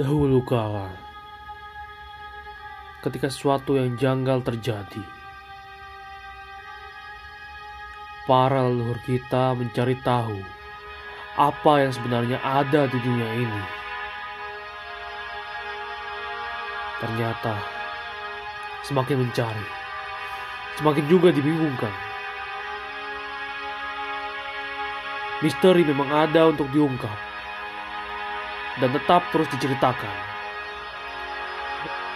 Dahulu kala, ketika sesuatu yang janggal terjadi, para leluhur kita mencari tahu apa yang sebenarnya ada di dunia ini. Ternyata, semakin mencari, semakin juga dibingungkan. Misteri memang ada untuk diungkap dan tetap terus diceritakan.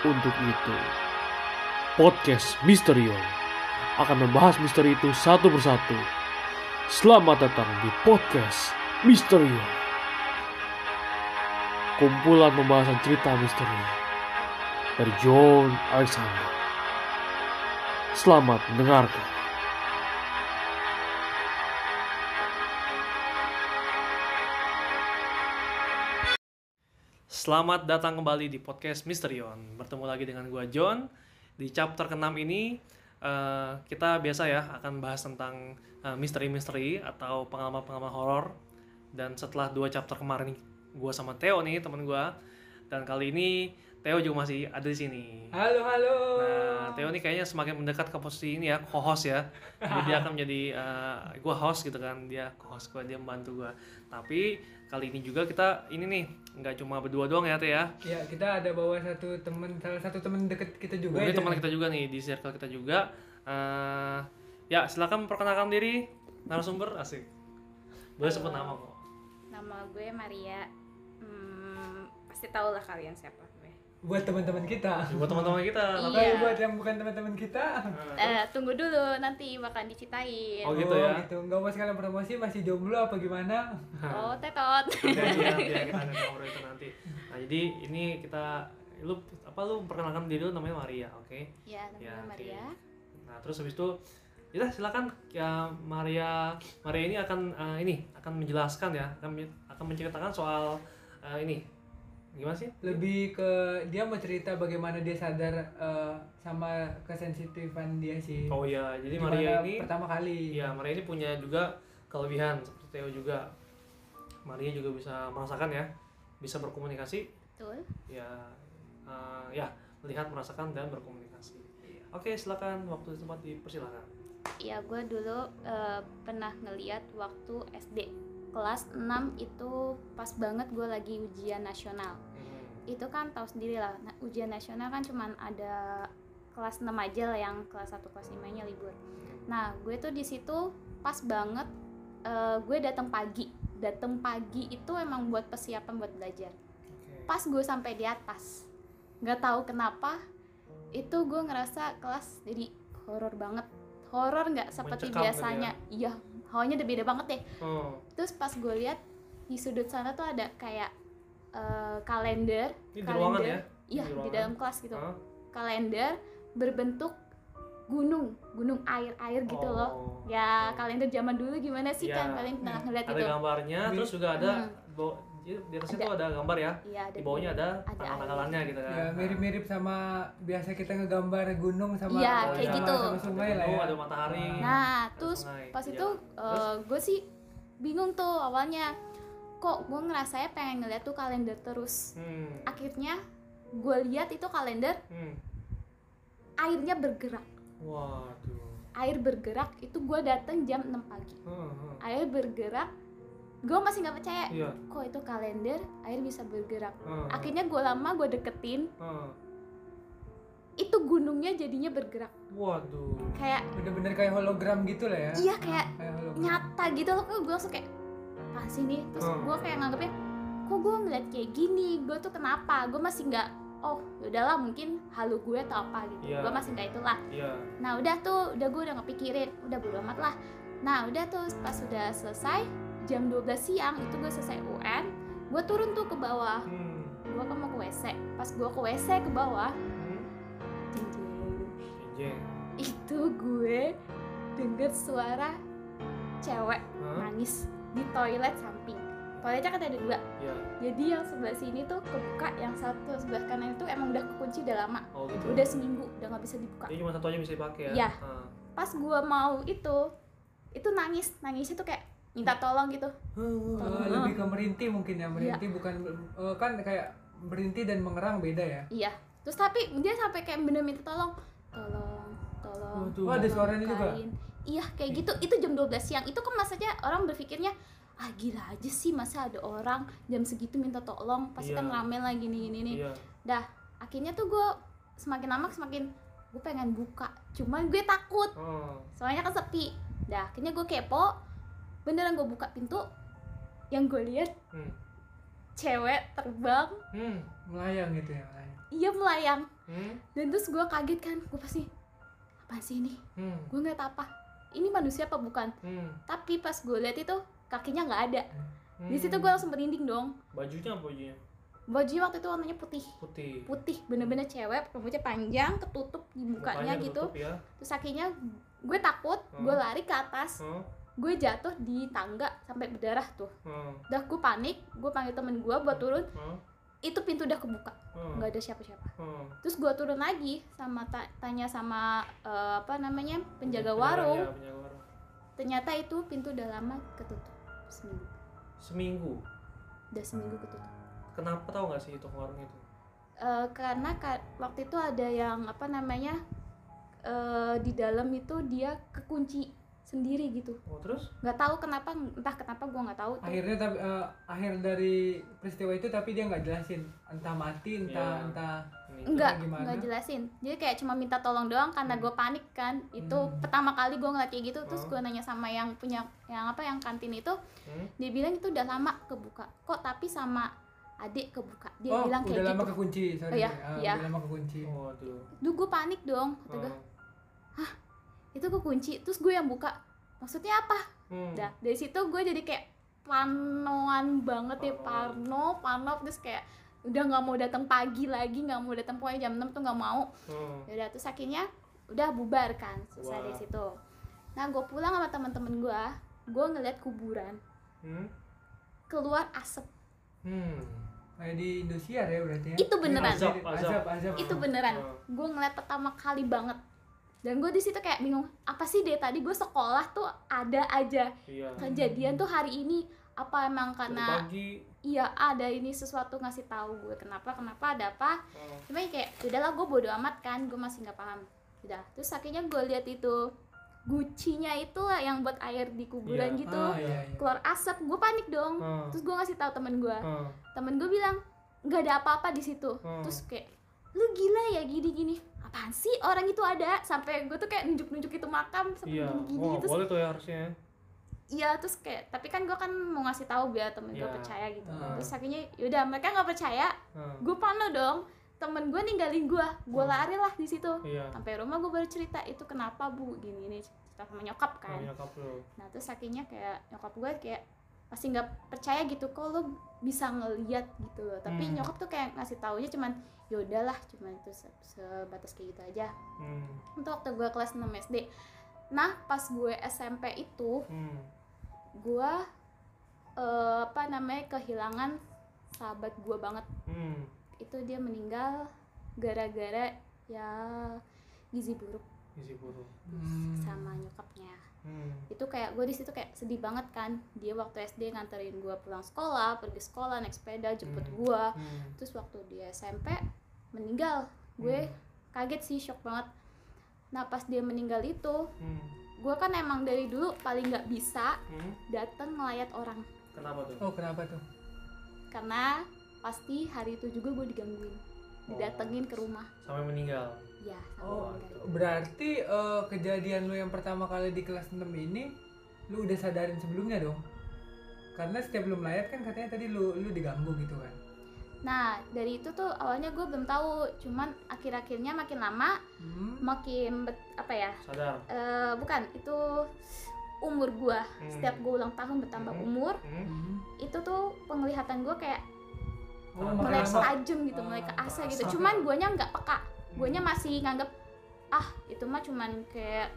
Untuk itu, podcast Misterion akan membahas misteri itu satu persatu. Selamat datang di podcast Misterion. Kumpulan pembahasan cerita misteri dari John Alexander. Selamat mendengarkan. Selamat datang kembali di podcast Misterion. Bertemu lagi dengan gua John. Di chapter ke-6 ini eh, kita biasa ya akan bahas tentang eh, misteri-misteri atau pengalaman-pengalaman horor. Dan setelah dua chapter kemarin gua sama Theo nih teman gua dan kali ini Theo juga masih ada di sini. Halo, halo. Nah, Theo ini kayaknya semakin mendekat ke posisi ini ya, co-host ya. Jadi dia akan menjadi eh, gua host gitu kan, dia co-host gua, dia membantu gua. Tapi kali ini juga kita ini nih nggak cuma berdua doang ya Teh ya. Ya, kita ada bawa satu teman, salah satu teman deket kita juga. Ini ya, teman kita juga nih di circle kita juga. Eh, ya silakan memperkenalkan diri narasumber asik. Boleh sebut nama kok. Nama gue Maria. Hmm, pasti tau lah kalian siapa. Buat teman-teman kita. Buat teman-teman kita. Iya. Tapi buat yang bukan teman-teman kita. Eh, tunggu dulu nanti bakal diceritain. Oh, gitu ya? gitu. Enggak mau sekalian promosi, masih jomblo apa gimana? Oh, tetot. Iya, iya, kita akan ngobrol itu nanti. Nah, jadi ini kita lu apa lu perkenalkan diri lu namanya Maria, oke? ya, nama Ya, gue oke. Maria. Nah, terus habis itu ya silakan ya Maria Maria ini akan eh, ini akan menjelaskan ya, akan akan menceritakan soal eh, ini. Gimana sih? Lebih ke dia mau cerita bagaimana dia sadar eh, sama kesensitifan dia sih. Oh iya, jadi Gimana Maria ini pertama kali. Iya, Maria ini punya juga kelebihan seperti Theo juga. Maria juga bisa merasakan ya, bisa berkomunikasi, Betul. ya eh, ya melihat, merasakan dan berkomunikasi. Oke, silakan waktu dan tempat dipersilakan. Ya, gue dulu eh, pernah ngeliat waktu SD kelas 6 itu pas banget gue lagi ujian nasional. Hmm. Itu kan tahu sendiri lah, nah, ujian nasional kan cuman ada kelas 6 aja lah yang kelas 1 kelas 5 nya libur. Nah, gue tuh di situ pas banget eh, gue datang pagi. Datang pagi itu emang buat persiapan buat belajar. Pas gue sampai di atas, nggak tahu kenapa itu gue ngerasa kelas jadi horor banget. Horor nggak seperti Mencekam gitu biasanya. Iya, hawanya udah beda banget deh. Oh, Terus pas gue lihat di sudut sana tuh ada kayak eh, kalender. ini di ruangan ya? Iya, Di di, dalam kelas gitu. Hah? Kalender berbentuk gunung, gunung air-air gitu loh. Oh. Ya kalender zaman dulu gimana sih Iya. kan kalian pernah ngeliat Ada itu? gambarnya, Di- terus juga ada Hmm. Bo- di di atasnya Ada. tuh ada gambar ya. Iya, ada Di bawahnya ada ada tanggal-tanggalannya gitu kan. Ya, mirip-mirip sama biasa kita ngegambar gunung sama Iya, kayak sama- gitu. sama sungai lah Oh, ya. ada matahari. Nah, Ada terus sungai. pas Iya. itu gue sih bingung tuh awalnya. Kok gue ngerasanya pengen ngeliat tuh kalender terus. Hmm. Akhirnya gue lihat itu kalender Hmm. airnya bergerak. Waduh. Air bergerak itu gue dateng jam 6 pagi. Hmm, hmm. Air bergerak, gue masih nggak percaya. Iya. Kok itu kalender air bisa bergerak? Hmm. Akhirnya gue lama gue deketin, Hmm. itu gunungnya jadinya bergerak. Waduh. Kayak Bener-bener kayak hologram gitu lah ya. iya kayak Kayak hologram. nyata gitu loh. Gue langsung kayak apa sih nih? Terus Hmm. gue kayak nganggepnya, kok gue ngeliat kayak gini? Gue tuh kenapa? Gue masih nggak oh yaudahlah mungkin halu gue atau apa gitu Iya. gue masih nggak itulah Iya. nah udah tuh udah gue udah ngepikirin udah bodo amat lah nah udah tuh pas sudah selesai jam 12 siang itu gue selesai UN gue turun tuh ke bawah Hmm. gue kan mau ke WC pas gue ke WC ke bawah Hmm. jeng, itu gue denger suara cewek Hah? nangis di toilet samping toiletnya kan ada dua Iya. jadi yang sebelah sini tuh kebuka yang satu sebelah kanan itu emang udah kekunci udah lama Oh gitu. udah seminggu udah nggak bisa dibuka Jadi cuma satu aja bisa dipakai ya? Iya. Ah. pas gua mau itu itu nangis nangis itu kayak minta tolong gitu. Oh, lebih ke merintih mungkin ya merintih bukan eh, kan kayak berhenti dan mengerang beda ya. Iya. Terus tapi dia sampai kayak bener minta tolong tolong tolong Oh, tuh. Oh, ada suaranya juga? iya kayak gitu. Itu jam 12 siang. Itu kan maksudnya orang berpikirnya ah gila aja sih masa ada orang jam segitu minta tolong? Pasti Iya. kan rame lah gini gini nih Iya. dah akhirnya tuh gue semakin lama semakin gue pengen buka. Cuman gue takut. Oh. soalnya kan sepi. Dah akhirnya gue kepo beneran gue buka pintu yang gue lihat Hmm. cewek terbang Hmm. melayang gitu ya melayang. iya melayang Hmm. dan terus gue kaget kan gue pasti apa sih ini Hmm. gue ngeliat apa ini manusia apa bukan Hmm. tapi pas gue lihat itu kakinya nggak ada Hmm. di situ gue langsung merinding dong bajunya apa bajunya bajunya waktu itu warnanya putih putih putih bener-bener cewek rambutnya panjang ketutup di mukanya gitu ketutup ya terus akhirnya gue takut Hmm. gue lari ke atas Hmm. Gue jatuh di tangga sampai berdarah tuh Hmm. udah gue panik gue panggil temen gue buat turun Hmm. itu pintu udah kebuka Hmm. nggak ada siapa-siapa Hmm. terus gue turun lagi sama ta- tanya sama eh, apa namanya penjaga warung ya, penjaga warung. ternyata itu pintu udah lama ketutup seminggu seminggu udah seminggu ketutup kenapa tahu nggak sih itu warung itu Eh, karena ka- waktu itu ada yang apa namanya eh, di dalam itu dia kekunci sendiri gitu. Oh terus? Nggak tahu kenapa entah kenapa gue nggak tahu tuh. akhirnya tapi eh, akhir dari peristiwa itu tapi dia nggak jelasin. Entah mati entah Iya. entah enggak gimana? enggak jelasin. Jadi kayak cuma minta tolong doang karena gue panik kan. Itu Hmm. pertama kali gue ngeliat kayak gitu terus Oh. gue nanya sama yang punya yang apa yang kantin itu. Hmm? dia bilang itu udah lama kebuka. Kok tapi sama adik kebuka? Dia oh bilang udah kayak lama gitu. kekunci sorry. Oh, iya, Ah, iya. udah lama kekunci. Oh tuh. Duh gue panik dong kata gue itu kekunci terus gue yang buka maksudnya apa Hmm. dah dari situ gue jadi kayak panoan banget ya parno parno terus kayak udah nggak mau datang pagi lagi nggak mau datang pokoknya jam 6 tuh nggak mau Hmm. ya udah terus akhirnya udah bubar kan selesai dari situ nah gue pulang sama teman-teman gue gue ngeliat kuburan Hmm. keluar asap Hmm. kayak di Indosiar ya berarti ya Itu beneran. azab Azab, azab azab. azab itu beneran Oh. gue ngeliat pertama kali banget dan gue di situ kayak bingung apa sih dari tadi gue sekolah tuh ada aja iya kejadian tuh hari ini apa emang karena iya ada ini sesuatu ngasih tahu gue kenapa kenapa ada apa oh. cuma kayak udahlah gue bodo amat kan gue masih nggak paham udah terus akhirnya gue lihat itu gucinya itu yang buat air di kuburan Iya. gitu ah, iya, iya. keluar asap gue panik dong Hmm. terus gue ngasih tahu temen gue Hmm. temen gue bilang nggak ada apa-apa di situ Hmm. terus kayak lu gila ya gini gini apaan sih orang itu ada? Sampai gue tuh kayak nunjuk-nunjuk itu makam sampai iya. gini-gini oh, terus boleh tuh ya harusnya iya terus kayak tapi kan gue kan mau ngasih tahu biar temen gue Iya. percaya gitu. Hmm. terus akhirnya yaudah mereka nggak percaya Hmm. gue pano dong. Temen gue ninggalin gue gue Hmm. lari lah di situ. Iya. Sampai rumah gue baru cerita itu kenapa bu? Gini gini cerita sama nyokap kan. Kan. nyokap lu. Nah terus akhirnya kayak nyokap gue kayak masih nggak percaya gitu kok lo bisa ngeliat gitu loh tapi Hmm. nyokap tuh kayak ngasih taunya cuman ya udahlah cuman itu se- sebatas kayak gitu aja hmm. itu waktu gue kelas 6 SD nah pas gue SMP itu Hmm. gue eh, apa namanya kehilangan sahabat gue banget Hmm. itu dia meninggal gara-gara ya gizi buruk Gizi buruk Hmm. sama nyokapnya hmm. itu kayak gue di situ kayak sedih banget kan dia waktu SD nganterin gue pulang sekolah pergi sekolah naik sepeda jemput Hmm. gue Hmm. terus waktu dia SMP meninggal gue kaget sih shock banget nah pas dia meninggal itu Hmm. gue kan emang dari dulu paling nggak bisa Hmm. datang ngelayat orang kenapa tuh oh kenapa tuh karena pasti hari itu juga gue digangguin didatengin ke rumah sampai meninggal ya sampai oh meninggal. berarti eh, kejadian lu yang pertama kali di kelas 6 ini lu udah sadarin sebelumnya dong karena setiap lu melayat kan katanya tadi lu lu diganggu gitu kan nah dari itu tuh awalnya gue belum tahu cuman akhir-akhirnya makin lama hmm. makin bet- apa ya sadar Eh, bukan itu umur gua Hmm. setiap gue ulang tahun bertambah Hmm. umur hmm. Hmm. itu tuh penglihatan gue kayak Oh, mulai tajam gitu mulai ke Ah, asa gitu. cuman guanya nggak peka. Guanya masih nganggep ah itu mah cuman kayak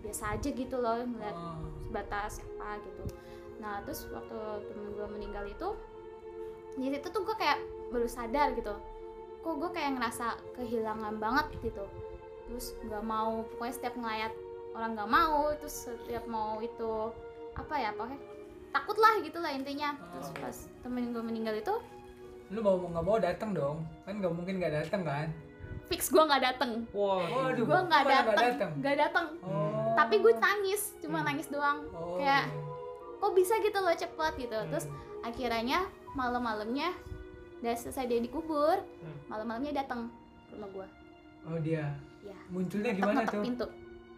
biasa aja gitu loh ngeliat Oh. sebatas apa gitu. Nah terus waktu temen gue meninggal itu di situ tuh gue kayak baru sadar gitu. Kok gue kayak ngerasa kehilangan banget gitu. Terus nggak mau pokoknya setiap ngelayat orang nggak mau terus setiap mau itu apa ya pokoknya takut lah gitu lah intinya. Terus Oh. pas temen gue meninggal itu lu mau nggak mau datang dong. Kan nggak mungkin nggak datang kan? Fix gue nggak dateng. Wah, Waduh. gue nggak dateng. datang. nggak dateng. Oh. Tapi gue nangis. Cuma Hmm. nangis doang. Oh. kayak kok bisa gitu loh cepet gitu. Hmm. terus akhirnya malam-malamnya udah selesai dia dikubur. Hmm. malam-malamnya datang ke rumah gue oh dia? Ya munculnya Ngetok- gimana ngetok tuh? pintu.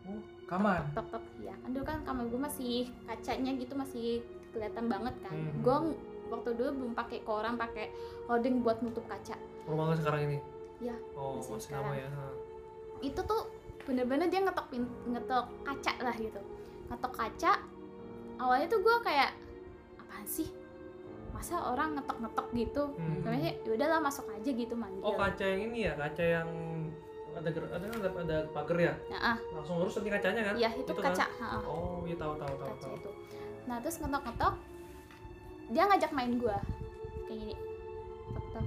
Oh, kamar? Tok tok ya kan dulu kan kamar gue masih kacanya gitu masih kelihatan banget kan. Hmm. gue waktu dulu belum pakai koran pakai holding buat nutup kaca rumah sekarang ini? Iya, Oh, masih masih sekarang. ya. ha. itu tuh bener-bener dia ngetok pin ngetok kaca lah gitu ngetok kaca awalnya tuh gue kayak apaan sih masa orang ngetok-ngetok gitu Hmm. namanya yaudahlah masuk aja gitu manggil Oh, kaca yang ini ya, kaca yang ada ada ada, ada pagar ya? nah, ah, Langsung lurus nanti kacanya kan? ya itu, Itu kaca kan? Oh, iya tahu tahu tahu kaca tahu. itu nah terus ngetok-ngetok dia ngajak main gue kayak gini tok tok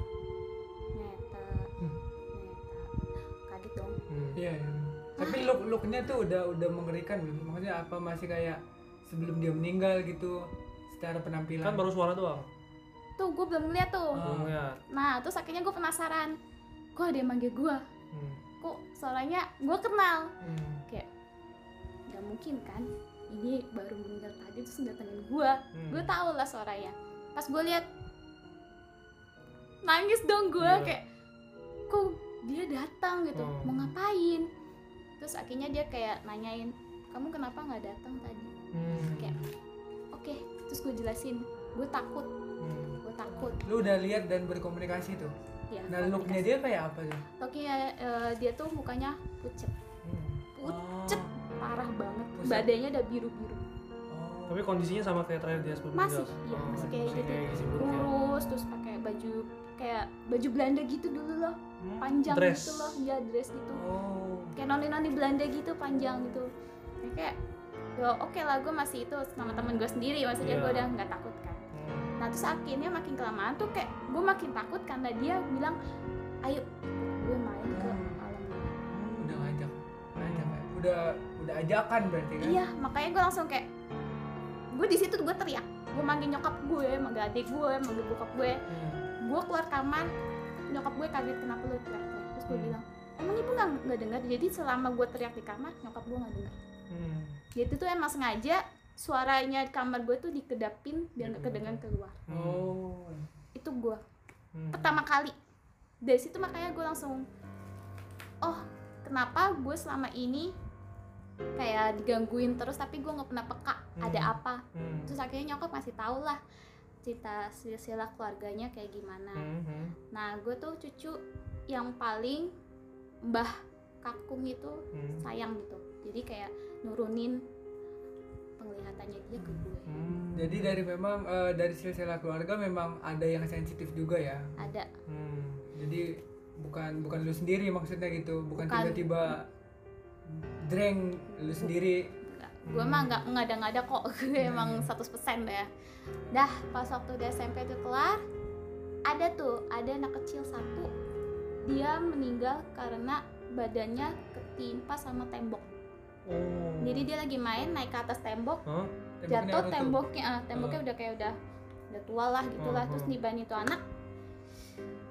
neta Hmm. neta kaget dong Hmm. iya iya. tapi look looknya tuh udah udah mengerikan maksudnya apa masih kayak sebelum dia meninggal gitu secara penampilan Kan baru suara doang. tuh gue belum ngeliat tuh. Belum lihat. nah terus akhirnya gue penasaran kok ada yang manggil gue Hmm. kok suaranya gue kenal Hmm. nggak mungkin kan ini baru meninggal tadi terus datengin gue Hmm. gue tahu lah suaranya. Pas gue lihat nangis dong gue Iya. kayak kok dia datang? gitu. Hmm. mau ngapain? Terus akhirnya dia kayak nanyain kamu kenapa nggak datang tadi? Hmm. kayak oke. Terus gue jelasin gue takut. Hmm. gue takut. Lu udah lihat dan berkomunikasi tuh? Ya nah looknya dia kayak apa tuh? Looknya eh, dia tuh mukanya pucet. Hmm. pucet parah banget Pusat. badannya udah biru biru oh. Tapi kondisinya sama kayak terakhir dia sebelum Masih, iya, Oh, masih kayak masih gitu. ya. kurus terus pakai baju kayak baju Belanda gitu dulu loh Hmm. panjang Dress. gitu loh ya dress gitu oh kayak noni noni Belanda gitu panjang gitu Ya, kayak yo oke lah gue masih itu sama temen gue sendiri maksudnya Iya. gue udah nggak takut kan Hmm. nah terus akhirnya makin kelamaan tuh kayak gue makin takut karena dia bilang ayo gue main ke Hmm. alam udah ngajak ngajak ya. udah udah ajakan berarti kan? Iya makanya gue langsung kayak gue di situ gue teriak. Gue manggil nyokap gue manggil adik gue manggil bokap gue. Hmm. gue keluar kamar nyokap gue kaget kenapa lu teriak? Terus gue Hmm. bilang emang ibu nggak nggak dengar? Jadi selama gue teriak di kamar nyokap gue nggak dengar. Hmm. jadi itu tuh emang sengaja suaranya di kamar gue tuh dikedapin biar nggak kedengeran keluar. Hmm. oh. Itu gue Hmm. pertama kali. Dari situ makanya gue langsung oh kenapa gue selama ini kayak digangguin terus tapi gue nggak pernah peka ada Hmm. apa Hmm. terus akhirnya nyokap ngasih tau lah cerita silsilah keluarganya kayak gimana Hmm. Hmm. nah gue tuh cucu yang paling mbah kakung itu Hmm. sayang gitu jadi kayak nurunin penglihatannya dia ke gue Hmm. jadi dari memang eh, dari silsilah keluarga memang ada yang sensitif juga ya ada Hmm. jadi bukan bukan lu sendiri maksudnya gitu Bukan. tiba-tiba dreng lu sendiri gue mah nggak ngada-ngada kok gue emang 100% deh dah pas waktu di SMP itu kelar ada tuh ada anak kecil satu dia meninggal karena badannya ketimpa sama tembok Oh. jadi dia lagi main naik ke atas tembok Hah? Temboknya jatuh temboknya ah, temboknya udah kayak udah udah tua lah gitulah Hmm, terus hmm. niban itu anak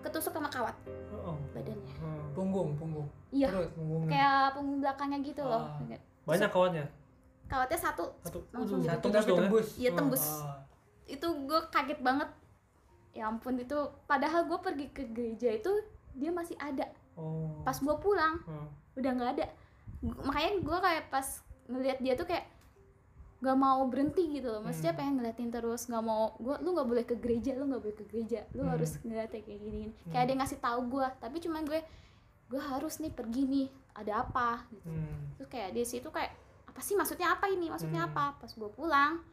ketusuk sama kawat Oh. badannya Hmm. Punggung punggung iya perut Punggungnya. kayak punggung belakangnya gitu loh Ah. Banyak kawannya? kawatnya satu Satu. Langsung Waduh, satu ya? tembus iya tembus Ah. itu gue kaget banget ya ampun itu padahal gue pergi ke gereja itu dia masih ada Oh. pas gue pulang Hmm. udah nggak ada Gu- makanya gue kayak pas ngelihat dia tuh kayak gak mau berhenti gitu loh maksudnya Hmm. pengen ngeliatin terus nggak mau gue lu nggak boleh ke gereja lu nggak boleh ke gereja lu Hmm. harus ngeliatnya kayak gini Hmm. kayak ada yang ngasih tahu gue tapi cuman gue gue harus nih pergi nih ada apa gitu Hmm. terus kayak di situ kayak apa sih maksudnya apa ini maksudnya Hmm. apa pas gue pulang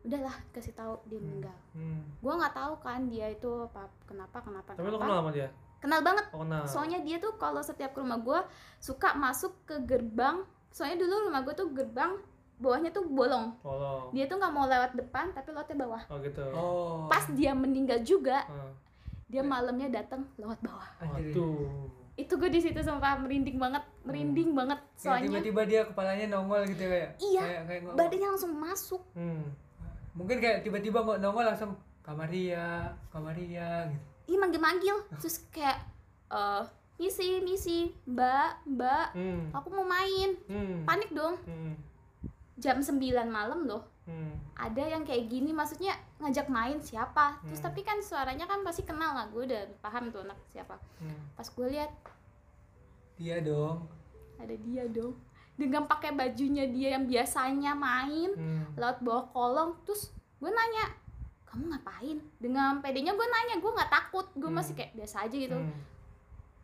udahlah kasih tahu dia meninggal Hmm. gue nggak tahu kan dia itu apa kenapa kenapa Tapi lo kenal sama dia? kenal banget Oh kenal. soalnya dia tuh kalau setiap ke rumah gue suka masuk ke gerbang soalnya dulu rumah gue tuh gerbang bawahnya tuh bolong Tolong. dia tuh nggak mau lewat depan tapi lewatnya bawah Oh gitu. oh pas dia meninggal juga Hmm. dia malamnya datang lewat bawah. Itu gue di situ sumpah merinding banget merinding banget Kayak soalnya. tiba-tiba dia kepalanya nongol gitu kayak Iya, kayak, kayak badannya langsung masuk. Hmm. mungkin kayak tiba-tiba nggak nongol langsung kamaria kamaria gitu. Ih manggil-manggil. Terus kayak eh misi misi mbak mbak Hmm. aku mau main. Hmm. panik dong. Hmm. jam 9 malam loh Hmm. ada yang kayak gini maksudnya ngajak main siapa terus Hmm. tapi kan suaranya kan pasti kenal lah gue udah paham tuh anak siapa Hmm. pas gue lihat Iya dong. ada dia dong dengan pakai bajunya dia yang biasanya main Hmm. laut bawah kolong terus gue nanya kamu ngapain dengan pedenya gue nanya gue nggak takut gue Hmm. masih kayak biasa aja gitu Hmm.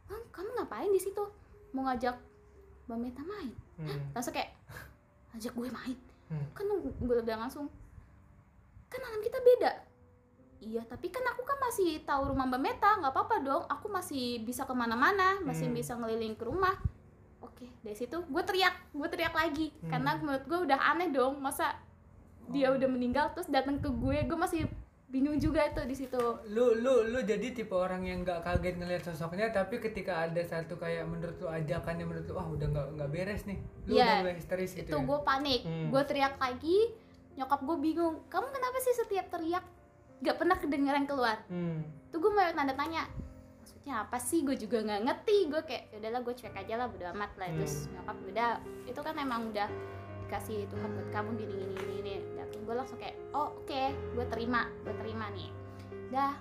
"Hah, kamu ngapain di situ mau ngajak mbak Meta main Hmm. langsung kayak ngajak gue main Hmm. kan gue bilang langsung kan alam kita beda iya tapi kan aku kan masih tahu rumah mbak Meta nggak apa-apa dong aku masih bisa ke mana-mana masih Hmm. bisa ngeliling ke rumah oke dari situ gue teriak gue teriak lagi Hmm. karena menurut gue udah aneh dong masa dia udah meninggal terus datang ke gue gue masih bingung juga itu di situ Lu lu lu jadi tipe orang yang nggak kaget ngelihat sosoknya tapi ketika ada satu kayak menurut lu ajakan yang menurut lu wah udah nggak nggak beres nih. Lu Iya, udah mulai histeris gitu. itu ya? gue panik Hmm. gue teriak lagi nyokap gue bingung kamu kenapa sih setiap teriak gak pernah kedengeran keluar Hmm. tuh gue mau tanda tanya maksudnya apa sih gue juga nggak ngerti gue kayak "Ya udahlah gue cuek aja lah bodo amat lah terus nyokap udah itu kan emang udah dikasih Tuhan buat kamu gini gini gini, gini. Dan gue langsung kayak oh oke gue terima gue terima nih dah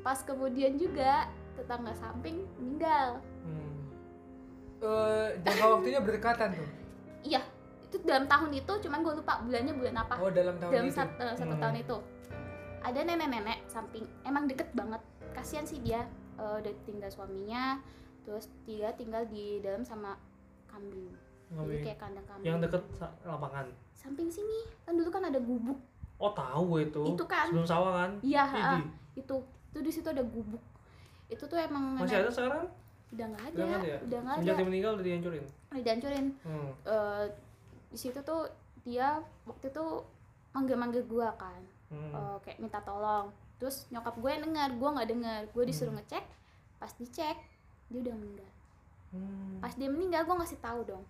pas kemudian juga tetangga samping meninggal Hmm. Eh, jangka waktunya berdekatan tuh. iya itu dalam tahun itu cuman gue lupa bulannya bulan apa Oh dalam tahun dalam itu. sat- dalam satu Hmm. tahun itu ada nenek-nenek samping emang deket banget kasihan sih dia eh, udah tinggal suaminya terus dia tinggal di dalam sama kambing jadi kayak kandang kambing Yang deket lapangan. samping sini kan dulu kan ada gubuk Oh tahu itu. Itu kan. Sebelum sawah kan. iya ha, itu itu di situ ada gubuk itu tuh emang Masih ada sekarang? udah nggak ada Udah nggak ada ya? udah Sejak ada dia meninggal udah dihancurin. udah dihancurin Hmm. Eh, di situ tuh dia waktu itu manggil-manggil gua kan Hmm. eh, kayak minta tolong terus nyokap gue yang dengar gue nggak dengar gue disuruh ngecek pas dicek dia udah meninggal Hmm. pas dia meninggal gue ngasih tahu dong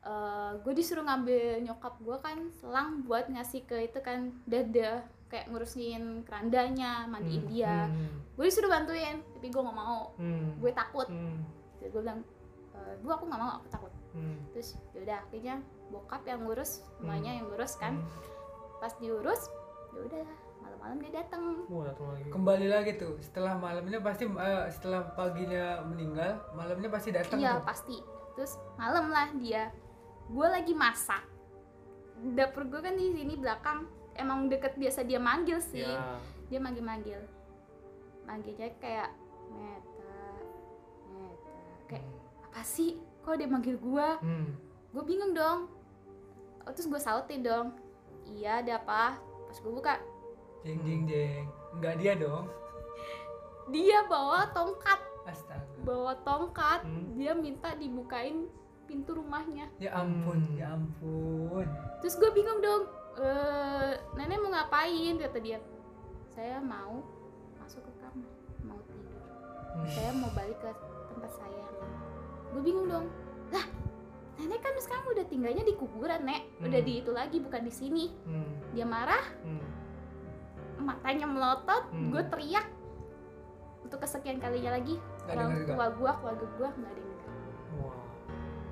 Eh, gue disuruh ngambil nyokap gue kan selang buat ngasih ke itu kan dada kayak ngurusin kerandanya mandiin Hmm. dia Hmm. gue disuruh bantuin tapi gue nggak mau Hmm. gue takut Hmm. Terus gue bilang "Eh, bu aku nggak mau aku takut Hmm. terus yaudah akhirnya bokap yang ngurus semuanya yang ngurus kan Hmm. pas diurus yaudah malam-malam dia datang lagi. Kembali lagi tuh setelah malamnya pasti eh, setelah paginya meninggal malamnya pasti datang Iya tuh. pasti. Terus malam lah dia. Gue lagi masak. Dapur gue kan di sini belakang. Emang deket biasa dia manggil sih. Ya. Dia manggil-manggil. Manggilnya kayak Meta, Meta. Kayak apa sih? Kok dia manggil gue? Hmm. Gue bingung dong. Oh, terus gue sautin dong. Iya ada apa? Pas gue buka, Jeng jeng jeng. Enggak dia dong. dia bawa tongkat. Astaga. Bawa tongkat. Hmm. Dia minta dibukain pintu rumahnya. Ya ampun, Hmm. ya ampun. terus gue bingung dong eh nenek mau ngapain kata dia saya mau masuk ke kamar mau tidur Hmm. saya mau balik ke tempat saya gue bingung dong lah nenek kan sekarang udah tinggalnya di kuburan nek udah Hmm. di itu lagi bukan di sini Hmm. dia marah Hmm. matanya melotot Hmm. gue teriak untuk kesekian kalinya lagi orang tua gue keluarga gue nggak ada yang Wah.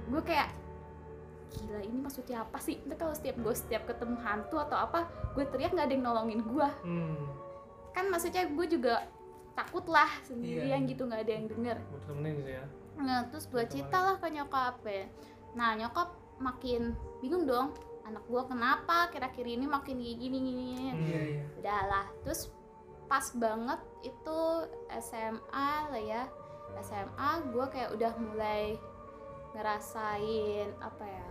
Gue kayak gila ini maksudnya apa sih Ntar kalau setiap gue setiap ketemu hantu atau apa gue teriak nggak ada yang nolongin gue Hmm. kan maksudnya gue juga takut lah sendirian Iya. gitu nggak ada yang denger Buat temenin gitu ya. nah terus gue cerita lah ke nyokap ya nah nyokap makin bingung dong anak gue kenapa kira-kira ini makin gini gini gini Hmm. Iya iya. udahlah terus pas banget itu SMA lah ya SMA gue kayak udah mulai ngerasain apa ya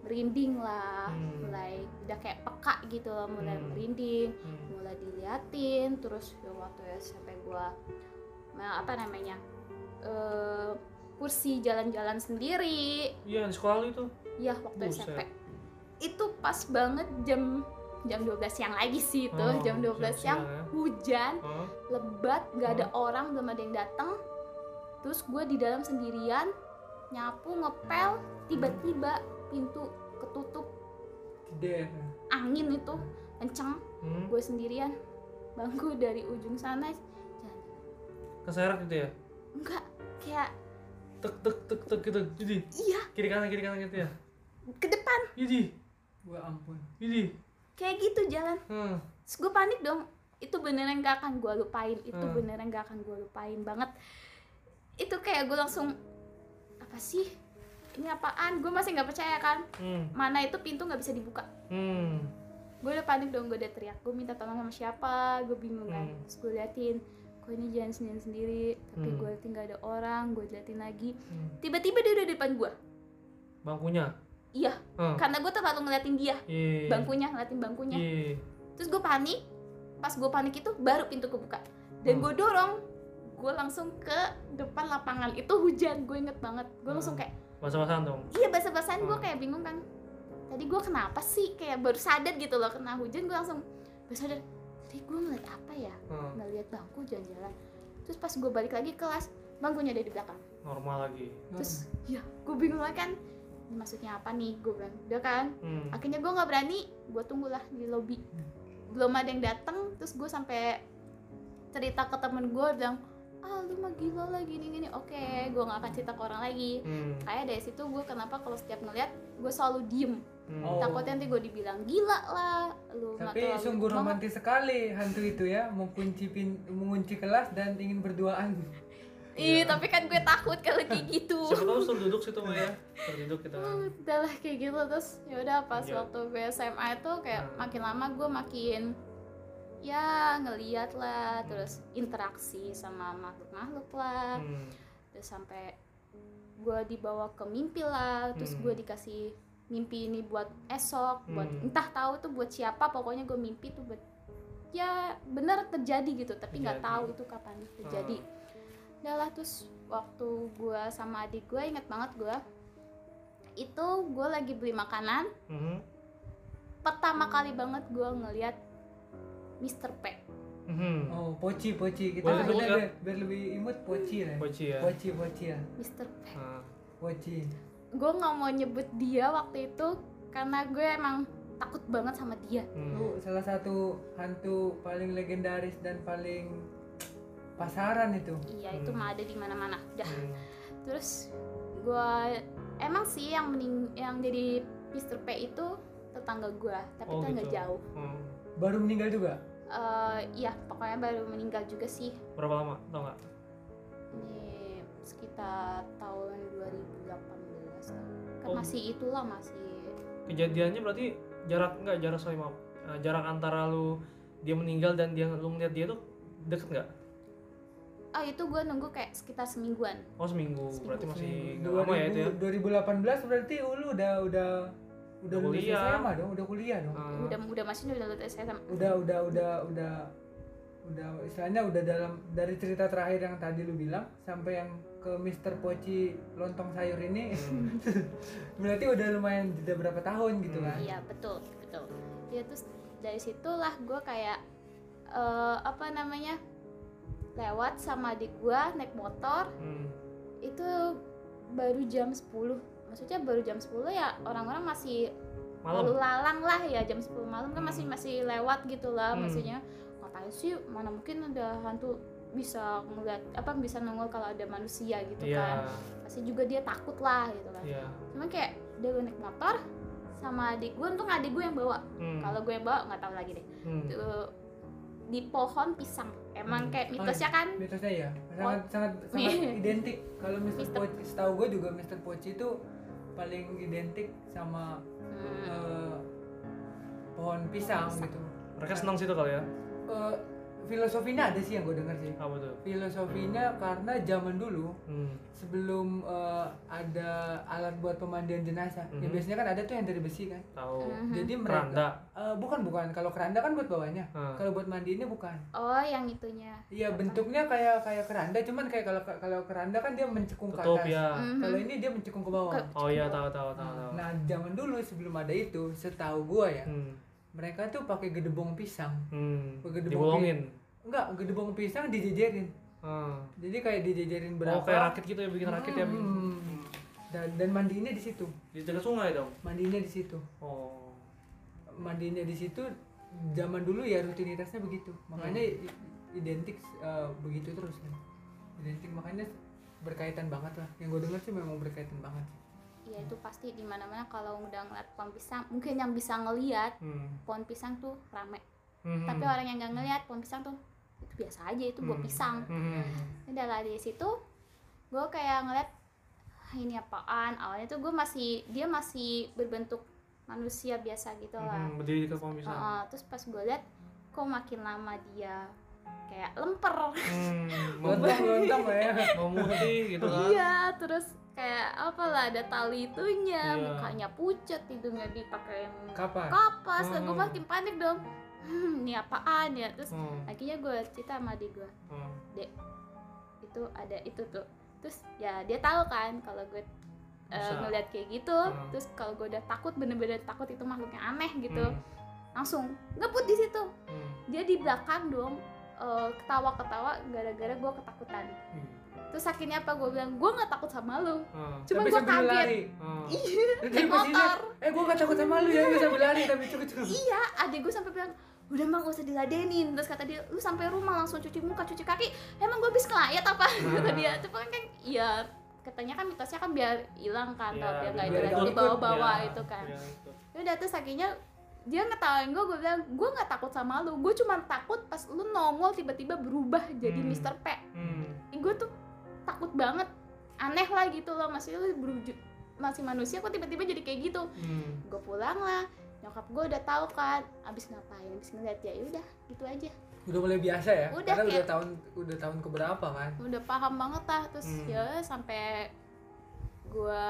merinding lah Hmm. mulai udah kayak peka gitu loh mulai Hmm. merinding Hmm. mulai diliatin terus ya waktu SMP gua nah, apa namanya eh kursi jalan-jalan sendiri Iya, di sekolah itu. ya waktu Buset. SMP itu pas banget jam jam 12 siang lagi sih itu Oh, jam 12 siang-siang siang ya. hujan Hah? lebat nggak ada orang belum ada yang datang terus gue di dalam sendirian nyapu ngepel tiba-tiba pintu ketutup Gede. angin itu kenceng Hmm. gue sendirian bangku dari ujung sana jalan Keseret gitu ya? enggak kayak Tek tek tek tek gitu. Jadi iya kiri kanan kiri kanan gitu ya. ke depan Jadi Gua ampun. jadi. kayak gitu jalan Hmm. terus gue panik dong itu beneran gak akan gue lupain itu Hmm. beneran gak akan gue lupain banget itu kayak gue langsung apa sih ini apaan gue masih nggak percaya kan Hmm. mana itu pintu nggak bisa dibuka Hmm. gue udah panik dong gue udah teriak gue minta tolong sama siapa gue bingung kan Hmm. terus gue liatin kok ini jalan sendiri sendiri tapi Hmm. gue liatin gak ada orang gue liatin lagi Hmm. tiba-tiba dia udah di depan gue Bangkunya. iya Hmm. karena gue terlalu ngeliatin dia Iya. bangkunya ngeliatin bangkunya Iya. terus gue panik pas gue panik itu baru pintu kebuka dan Hmm. gue dorong gue langsung ke depan lapangan itu hujan gue inget banget gue langsung Hmm. kayak Basah-basahan dong. iya basah-basahan gue Hmm. kayak bingung kan tadi gue kenapa sih kayak baru sadar gitu loh kena hujan gue langsung baru sadar tadi gue ngeliat apa ya Hmm. ngeliat bangku jalan-jalan terus pas gue balik lagi ke kelas bangkunya ada di belakang Normal lagi. terus ya gue bingung lagi kan maksudnya apa nih gue bilang udah kan Hmm. akhirnya gue nggak berani gue tunggulah di lobby belum ada yang datang terus gue sampai cerita ke temen gue bilang ah lu mah gila lah gini gini oke gue nggak akan cerita ke orang lagi Hmm. kayak dari situ gue kenapa kalau setiap ngeliat gue selalu diem Hmm. Oh. takutnya nanti gue dibilang gila lah lu Tapi sungguh banget." romantis sekali hantu itu ya, mengunci pin, mengunci kelas dan ingin berduaan. Ih, tapi kan gue takut kalau kayak gitu Siapa tahu suruh duduk situ Maya. ya. Suruh duduk kita. kan. udah lah kayak gitu terus ya udah pas Iya. waktu gue SMA itu kayak Hmm. makin lama gue makin ya ngeliat lah terus interaksi sama makhluk-makhluk lah Hmm. terus sampai gue dibawa ke mimpi lah terus Hmm. gue dikasih mimpi ini buat esok buat Hmm. entah tahu tuh buat siapa pokoknya gue mimpi tuh buat ya bener terjadi gitu tapi nggak tahu itu kapan terjadi udah lah terus waktu gue sama adik gue inget banget gue itu gue lagi beli makanan Hmm. pertama kali banget gue ngeliat Mr. P Hmm. Oh, poci poci kita sebutnya disebut biar, biar lebih imut poci lah. Poci ya. Poci poci ya. Mr. P Ah. Poci. gue nggak mau nyebut dia waktu itu karena gue emang takut banget sama dia Hmm. Itu salah satu hantu paling legendaris dan paling pasaran itu. iya itu Hmm. mah ada di mana-mana udah Hmm. terus gue emang sih yang mening yang jadi Mr. P itu tetangga gue tapi Oh, kan nggak gitu. jauh Hmm. Baru meninggal juga. Eh, iya pokoknya baru meninggal juga sih Berapa lama? Tau nggak? ini sekitar tahun 2018 lah. kan Oh. masih itulah masih Kejadiannya berarti jarak nggak jarak sorry maaf. Eh, jarak antara lu dia meninggal dan dia lu ngeliat dia tuh deket nggak? oh itu gue nunggu kayak sekitar semingguan Oh seminggu, Seminggu. berarti masih Hmm, nggak lama ya itu ya? 2018 berarti lu udah udah udah Udah kuliah. SMA dong, udah kuliah dong. Ah. udah udah masih udah lulus SMA Udah udah udah udah udah istilahnya udah dalam dari cerita terakhir yang tadi lu bilang sampai yang ke Mr. Poci lontong sayur ini Hmm. berarti udah lumayan jeda berapa tahun gitu Hmm. kan. Iya betul betul. Ya terus dari situlah gue kayak eh, apa namanya lewat sama adik gue naik motor Hmm. itu baru jam 10 maksudnya baru jam 10 ya orang-orang masih lalu Malam. lalang lah ya jam 10 malam kan Hmm. masih masih lewat gitu lah Hmm. maksudnya ngapain sih mana mungkin ada hantu bisa ngeliat apa bisa nongol kalau ada manusia gitu kan Iya. pasti juga dia takut lah gitu kan Iya. cuma kayak dia gue naik motor sama adik gue untung adik gue yang bawa Hmm. kalau gue yang bawa nggak tahu lagi deh Hmm. Tuh, di pohon pisang emang Hmm. kayak mitosnya kan mitosnya ya sangat sangat sangat Iya. identik kalau Mr. Mister- Poci setahu gue juga Mr. Poci itu paling identik sama hmm, eh, pohon pisang Pisang. gitu Mereka senang situ kali ya? Eh, filosofinya ada sih yang gue dengar sih Apa tuh? filosofinya karena zaman dulu Hmm. sebelum eh, ada alat buat pemandian jenazah ya Mhm. biasanya kan ada tuh yang dari besi kan Tahu. Mhm. jadi mereka Keranda. Eh, bukan bukan kalau keranda kan buat bawahnya Ah. kalau buat mandiinnya bukan oh yang itunya iya bentuknya kayak kayak keranda cuman kayak kalau kalau keranda kan dia mencekung ke Tutup atas ya. Mhm. kalau ini dia mencekung ke bawah Ke- Oh iya tahu tahu tahu tahu. nah zaman dulu sebelum ada itu setahu gua ya Hmm. Mereka tuh pakai gedebong pisang Hmm. Begitu Dibolongin. enggak gedebong pisang dijejerin Ah. jadi kayak dijejerin berapa Oh kayak rakit gitu ya bikin rakit ya. bikin. Hmm. dan dan mandinya di situ Di dekat sungai dong. mandinya di situ Oh. mandinya di situ zaman dulu ya rutinitasnya begitu makanya Hmm. identik eh, begitu terus kan identik makanya berkaitan banget lah yang gue dengar sih memang berkaitan banget ya itu pasti di mana mana kalau udah ngeliat pohon pisang mungkin yang bisa ngeliat Hmm. pohon pisang tuh rame Hmm. tapi orang yang nggak ngeliat pohon pisang tuh itu biasa aja itu buah Hmm. pisang Hmm. udah lah di situ gue kayak ngeliat "Ah, ini apaan awalnya tuh gue masih dia masih berbentuk manusia biasa gitu lah Hmm. Berdiri di pohon pisang. Heeh, terus pas gue liat kok makin lama dia kayak lemper Hmm. Lontong lah ya mau mutih gitu kan. iya terus kayak apalah ada tali itunya Iya. mukanya pucat hidungnya dipakai kapan kapas gue Hmm. makin panik dong hmm, ini apaan ya terus Hmm. akhirnya gue cerita sama adik gue Hmm. itu ada itu tuh terus ya dia tahu kan kalau gue uh, ngeliat kayak gitu Hmm. terus kalau gue udah takut bener-bener takut itu makhluk yang aneh gitu Hmm. langsung ngebut di situ Hmm. dia di belakang dong uh, ketawa-ketawa gara-gara gue ketakutan. Hmm. terus akhirnya apa gue bilang gue nggak takut sama lu. Hmm. cuma tapi gue kaget. Hmm. iya naik motor. Eh gue gak takut sama lu ya gue sambil lari tapi cukup cukup. Iya adik gue sampai bilang udah mah gak usah diladenin. Terus kata dia lu sampai rumah langsung cuci muka cuci kaki. Emang gue habis ngelayat apa? Kata dia. Itu kan iya katanya kan mitosnya kan biar hilang kan atau biar nggak nggak di bawa-bawa itu kan. Iya, itu. Ya udah terus akhirnya dia ngetawain gue gue bilang gue nggak takut sama lu gue cuma takut pas lu nongol tiba-tiba berubah jadi Hmm. Mr. P Hmm. gue tuh takut banget aneh lah gitu loh masih lu berwujud masih manusia kok tiba-tiba jadi kayak gitu Hmm. gue pulang lah nyokap gue udah tahu kan abis ngapain abis ngeliat ya udah gitu aja udah mulai biasa ya Udah, karena udah kayak- tahun udah tahun keberapa kan udah paham banget lah terus Hmm. ya sampai gue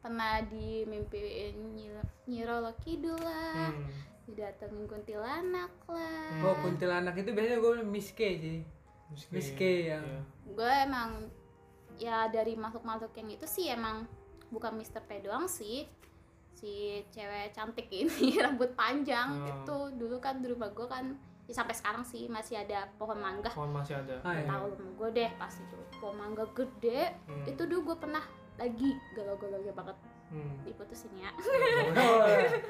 pernah dimimpiin Nyi- Nyirolo Kidul lah Hmm. didatengin kuntilanak lah oh kuntilanak itu biasanya gue Miss K sih Miski. Miss K yang Iya. gue emang ya dari makhluk-makhluk yang itu sih emang bukan Mr. P doang sih si cewek cantik ini rambut panjang Oh. itu dulu kan di rumah gue kan ya sampai sekarang sih masih ada pohon mangga Pohon masih ada. Ah, iya. tahu rumah gue deh pas itu pohon mangga gede Hmm. itu dulu gue pernah lagi galau-galaunya banget Hmm. diputusin ya Oh,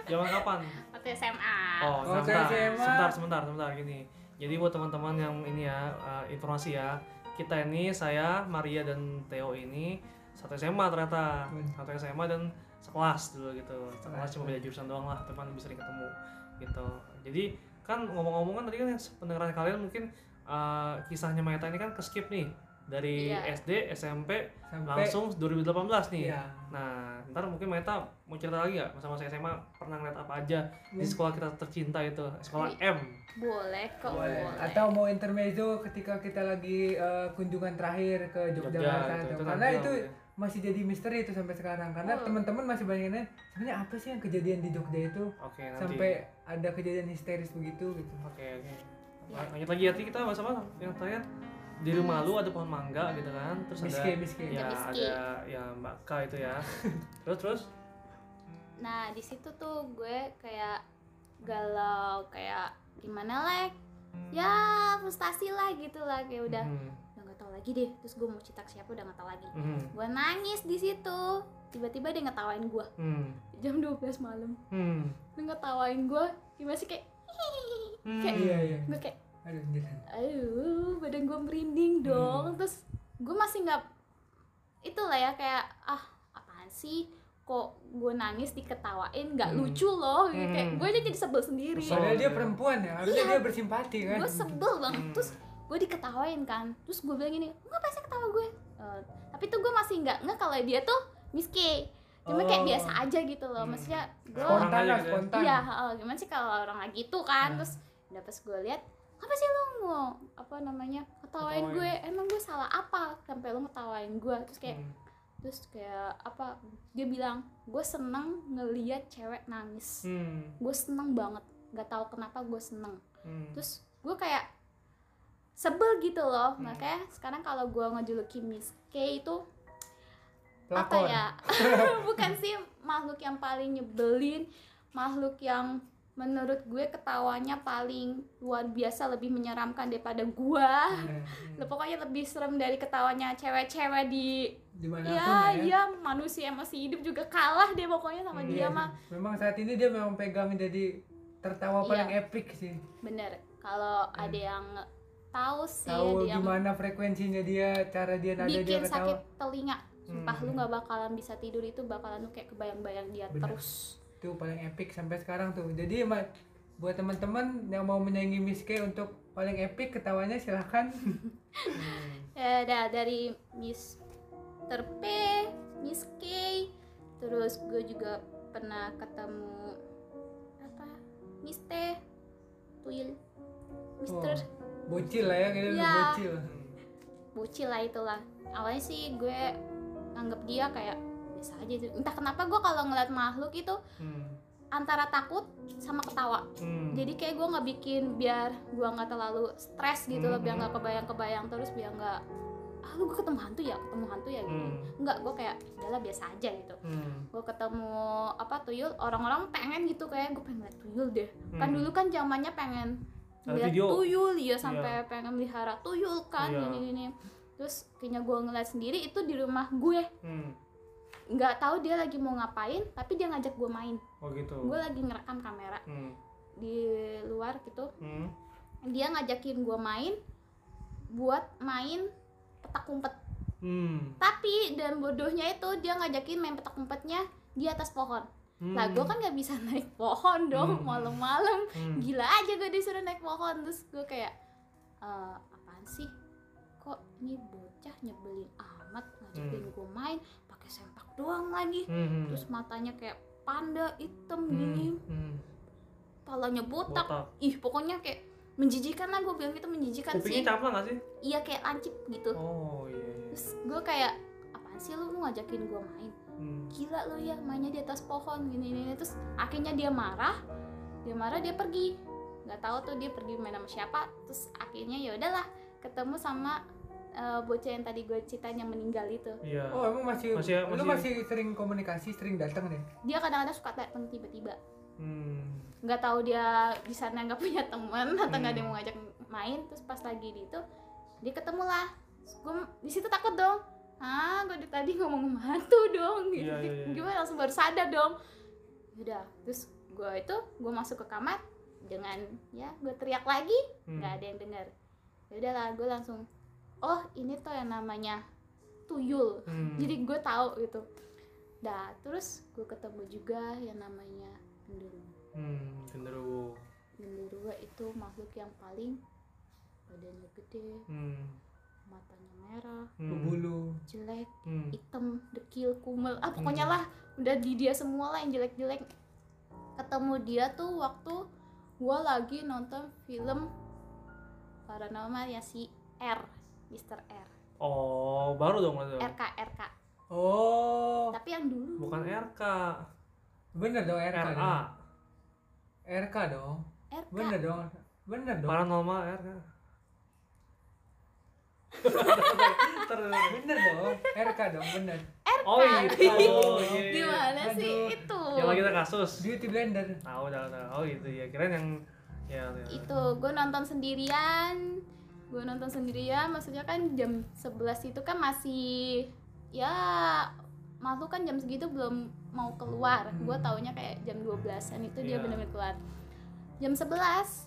Zaman kapan? waktu SMA Oh, Oh, sebentar, SMA. sebentar, sebentar, sebentar gini. Jadi buat teman-teman yang ini ya uh, informasi ya, kita ini saya Maria dan Theo ini satu SMA ternyata, Hmm. satu SMA dan sekelas dulu gitu. Sekelas cuma beda jurusan doang lah, teman bisa sering ketemu gitu. Jadi kan ngomong-ngomong kan tadi kan pendengaran kalian mungkin uh, kisahnya Mayata ini kan ke skip nih dari Iya. SD, SMP sampai langsung 2018 nih. iya Nah, ntar mungkin Meta mau cerita lagi nggak masa-masa SMA pernah ngeliat apa aja di Hmm. sekolah kita tercinta itu, sekolah M. boleh kok boleh. boleh, atau mau intermezzo ketika kita lagi eh, kunjungan terakhir ke Jogja, Yogyakarta itu- itu karena itu ya. masih jadi misteri itu sampai sekarang karena Oh. teman-teman masih banyak yang nanya sebenarnya apa sih yang kejadian di Jogja itu Oke, nanti. sampai ada kejadian histeris begitu gitu Oke, oke. Ya. Lanjut lagi ya, kita bahas apa? Yang terakhir di rumah lu ada pohon mangga gitu kan, terus Miss ada K. ya K. ada ya Mbak K itu ya. terus terus Nah di situ tuh gue kayak galau kayak gimana lah ya frustasi lah gitu lah kayak udah Hmm, udah nggak tahu lagi deh terus gue mau cerita ke siapa udah nggak tahu lagi hmm, gue nangis di situ tiba-tiba dia ngetawain gue hmm, jam 12 malam hmm, dia ngetawain gue gimana sih kayak hmm. Kayak- iya iya gue kayak aduh anjir. aduh badan gue merinding dong terus gue masih nggak itulah ya kayak ah apaan sih kok gue nangis diketawain nggak Hmm. lucu loh Hmm. kayak gue aja jadi sebel sendiri padahal dia perempuan ya harusnya Iya. dia bersimpati kan gue sebel banget Hmm. terus gue diketawain kan terus gue bilang gini ngapain sih ketawa gue Eh, tapi tuh gue masih nggak nggak kalau dia tuh Miss K cuma kayak Oh. biasa aja gitu loh Hmm. maksudnya gue spontan lah gitu ya. spontan iya heeh, gimana sih kalau orang lagi gitu kan Hmm. terus udah pas gue lihat apa sih lo mau apa namanya ketawain Ketawain. gue emang gue salah apa sampai lo ngetawain gue terus kayak Hmm. terus kayak apa dia bilang gue seneng ngeliat cewek nangis Hmm. gue seneng banget nggak tahu kenapa gue seneng Hmm. terus gue kayak sebel gitu loh Hmm. makanya sekarang kalau gue ngejuluki Miss K itu apa pelakon ya bukan sih makhluk yang paling nyebelin makhluk yang menurut gue ketawanya paling luar biasa lebih menyeramkan daripada gua Iya. Lah, pokoknya lebih serem dari ketawanya cewek-cewek di di mana pun ya ya, iya manusia yang masih hidup juga kalah deh pokoknya sama Iya dia mah memang saat ini dia memang pegang jadi tertawa Iya. paling epic sih bener kalau Hmm. ada yang tahu sih tahu dia gimana frekuensinya dia cara dia nada dia bikin ketawa sakit telinga sumpah Hmm. lu nggak bakalan bisa tidur itu bakalan lu kayak kebayang-bayang dia Bener. terus itu paling epic sampai sekarang tuh. Jadi emang buat teman-teman yang mau menyaingi Miss K untuk paling epic ketawanya silahkan ya ada dari Miss P Miss K terus gue juga pernah ketemu apa? Miss T Tuyul Mister. Oh, bocil lah ya gitu Iya. bocil. Bocil lah itulah. Awalnya sih gue anggap dia kayak biasa aja entah kenapa gue kalau ngeliat makhluk itu Hmm. antara takut sama ketawa Hmm. jadi kayak gue nggak bikin biar gue nggak terlalu stres gitu loh biar Hmm. nggak kebayang-kebayang terus biar nggak ah lu gue ketemu hantu ya ketemu hantu ya gitu Hmm. nggak gue kayak udahlah biasa aja gitu Hmm. gue ketemu apa tuyul orang-orang pengen gitu kayak gue pengen liat tuyul deh kan Hmm. dulu kan zamannya pengen lihat tuyul ya sampai pengen melihara tuyul kan Iya. gini gini terus kayaknya gue ngeliat sendiri itu di rumah gue Hmm. Nggak tahu dia lagi mau ngapain tapi dia ngajak gue main Oh gitu. gue lagi ngerekam kamera Hmm. di luar gitu Hmm. dia ngajakin gue main buat main petak umpet Hmm. tapi dan bodohnya itu dia ngajakin main petak umpetnya di atas pohon Hmm. lah gue kan nggak bisa naik pohon dong Hmm. malam-malam Hmm. gila aja gue disuruh naik pohon terus gue kayak "Eh, apaan sih kok ini bocah nyebelin amat ngajakin Hmm. gue main pakai sempak doang lagi Hmm. terus matanya kayak panda hitam Hmm. gini Hmm. palanya botak. Botak. ih pokoknya kayak menjijikan lah gue bilang itu menjijikan Kupingnya sih caplang gak sih? iya kayak lancip gitu Oh iya. iya. terus gue kayak apaan sih lu mau ngajakin gue main Hmm. gila lu ya mainnya di atas pohon gini gini terus akhirnya dia marah dia marah dia pergi nggak tahu tuh dia pergi main sama siapa terus akhirnya ya udahlah ketemu sama eh, bocah yang tadi gue ceritain yang meninggal itu. Iya. oh emang masih, Masih- lu masih- masih sering komunikasi sering datang deh? Dia kadang-kadang suka datang tiba-tiba. Hmm. nggak tahu dia di sana nggak punya teman atau nggak ada yang Hmm. mau ngajak main. Terus pas lagi di itu dia ketemu lah. Gue di situ takut dong. Ah gue tadi ngomong sama hantu dong gitu. Iya, iya, iya. gue langsung baru sadar dong. Udah terus gue itu gue masuk ke kamar dengan ya gue teriak lagi. Hmm. nggak ada yang dengar ya udahlah gue langsung oh ini tuh yang namanya tuyul Hmm. jadi gue tahu gitu dah terus gue ketemu juga yang namanya genderuwo Hmm. Genderuwo. genderuwo itu makhluk yang paling badannya gede Hmm. matanya merah Hmm. bulu jelek Hmm. hitam dekil kumel ah pokoknya lah udah di dia semua lah yang jelek-jelek ketemu dia tuh waktu gua lagi nonton film paranormal ya si R Mr. R Oh, baru dong itu. RK RK oh tapi yang dulu Bukan RK. bener dong RK RA. dong RK dong RK bener dong bener dong Paranormal RK. bener dong RK dong bener Oh itu. Oh, iya, gimana sih Aduh. itu Yang lagi ada kasus. beauty blender Tahu, tahu, tahu. Oh itu ya. Kirain yang ya. ya. itu gue nonton sendirian gue nonton sendirian maksudnya kan jam 11 itu kan masih ya makhluk kan jam segitu belum mau keluar gue taunya kayak jam 12an itu dia Iya. benar-benar keluar jam 11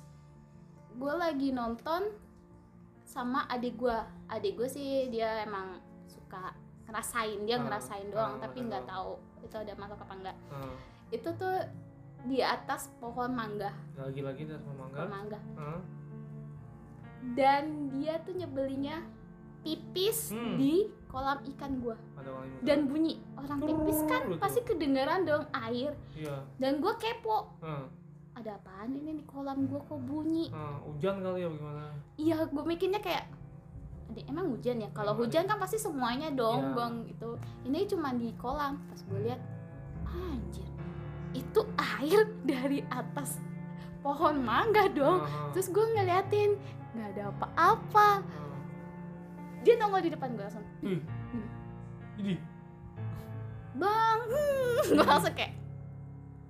gue lagi nonton sama adik gue adik gue sih dia emang suka ngerasain dia Ah, ngerasain doang ah, tapi ah, nggak ah. tahu itu ada makhluk apa enggak Hmm. itu tuh di atas pohon mangga Lagi-lagi dari pohon mangga. mangga Hmm. Dan dia tuh nyebelinnya pipis Hmm. di kolam ikan gua dan bunyi orang pipis kan Gitu. pasti kedengeran dong air Iya. dan gua kepo Hmm. ada apaan ini di kolam gua kok bunyi Hmm. Hujan kali ya bagaimana? iya gua mikirnya kayak "Adik, emang hujan ya kalau Emang hujan kan pasti semuanya dong Iya. bang itu ini cuma di kolam pas gue lihat anjir itu air dari atas pohon mangga dong Hmm. terus gue ngeliatin nggak ada apa-apa Hmm. dia nongol di depan gue langsung Ih. Ini. bang hmm. gue langsung kayak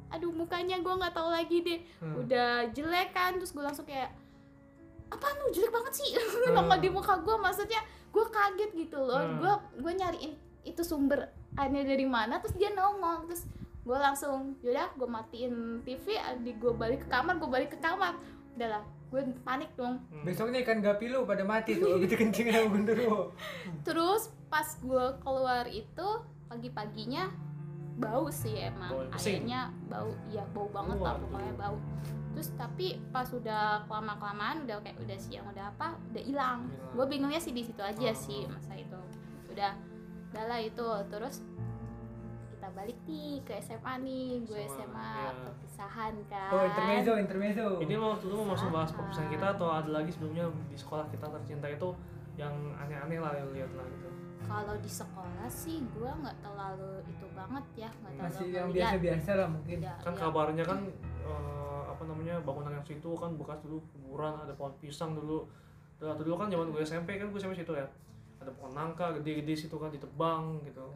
aduh mukanya gue nggak tahu lagi deh Hmm. udah jelek kan terus gue langsung kayak apaan lu jelek banget sih nongol di muka gue maksudnya gue kaget gitu loh Hmm. gue gue nyariin itu sumber airnya dari mana terus dia nongol terus gue langsung yaudah gue matiin TV adik gue balik ke kamar gue balik ke kamar udahlah gue panik dong Hmm. Besoknya ikan gapi lu pada mati tuh gitu kencing sama gundurwo. terus pas gue keluar itu pagi-paginya bau sih emang Bau airnya bau ya bau banget lah pokoknya bau terus tapi pas udah lama kelamaan udah kayak udah siang udah apa udah hilang Hilang. gue bingungnya sih di situ aja Oh. sih masa itu udah udah lah itu terus kita balik nih ke SMA nih gue SMA, SMA iya. perpisahan kan Oh, intermezzo, intermezzo. Ini lo waktu itu mau langsung bahas perpisahan kita atau ada lagi sebelumnya di sekolah kita tercinta itu yang aneh-aneh lah yang lihat lah gitu. kalau di sekolah sih gue nggak terlalu itu banget ya nggak terlalu Masih yang biasa-biasa lah mungkin. Ya, Kan ya. kabarnya kan eh, apa namanya bangunan yang situ kan bekas dulu kuburan ada pohon pisang dulu. Dulu atau dulu kan zaman gue SMP kan gue SMP situ ya. Ada pohon nangka gede-gede situ kan ditebang gitu.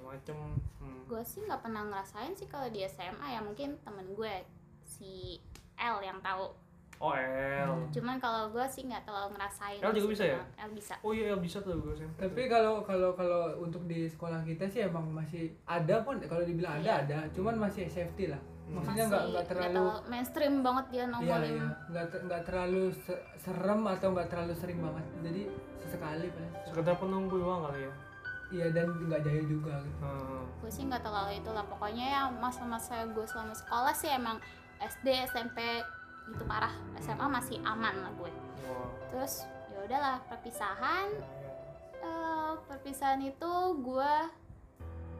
Macam-macam. Hmm. gue sih nggak pernah ngerasain sih kalau di SMA ya mungkin temen gue si L yang tahu Oh L. cuman kalau gue sih nggak terlalu ngerasain L juga bisa ya? L bisa Oh iya L bisa tuh gue SMP. Tapi kalau kalau kalau untuk di sekolah kita sih emang masih ada pun kalau dibilang ada ada, cuman masih safety lah. Maksudnya nggak nggak terlalu mainstream banget dia Iya nongolin iya, nggak ter- nggak terlalu se- serem atau nggak terlalu sering banget. Jadi sesekali paling. sekedar penunggu doang kali ya. Iya dan nggak jahil juga gitu. Hmm. gue sih nggak terlalu itu lah pokoknya ya masa-masa gue selama sekolah sih emang SD SMP itu parah SMA masih aman lah gue Wah. terus ya udahlah perpisahan eh, perpisahan itu gue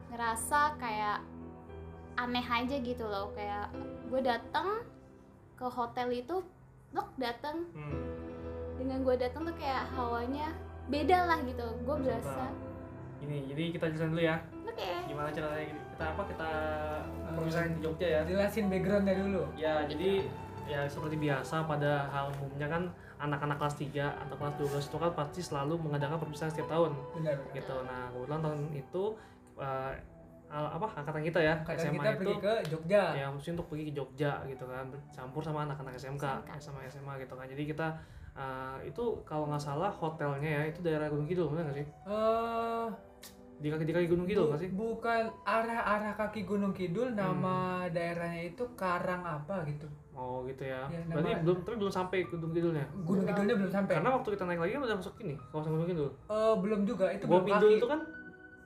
ngerasa kayak aneh aja gitu loh kayak gue datang ke hotel itu loh datang Hmm. dengan gue datang tuh kayak hawanya beda lah gitu gue berasa Ini jadi kita jelasin dulu ya. oke Gimana caranya gitu. kita apa kita perpisahan di Jogja ya. Jelasin backgroundnya dulu. Ya, jadi ya seperti biasa pada hal umumnya kan anak-anak kelas 3 atau kelas 12 itu kan pasti selalu mengadakan perpisahan setiap tahun Benar. gitu. Nah, kebetulan tahun itu eh, al- apa angkatan kita ya Kadang SMA kita itu pergi ke Jogja. ya mesti untuk pergi ke Jogja gitu kan campur sama anak-anak SMK, SMK. sama SMA gitu kan. Jadi kita eh, itu kalau nggak salah hotelnya ya itu daerah Gunung Kidul benar nggak sih? Eh, Di kaki di kaki Gunung Kidul bu- nggak sih? bukan arah-arah kaki Gunung Kidul, Hmm. nama daerahnya itu Karang apa gitu. Oh gitu ya. Ya, Berarti nama- belum tapi belum sampai Gunung Kidulnya. Gunung. Kidulnya belum sampai. Karena waktu kita naik lagi kan udah masuk ini kawasan Gunung Kidul. Eh, belum juga, itu Gua belum Pindul kaki. itu kan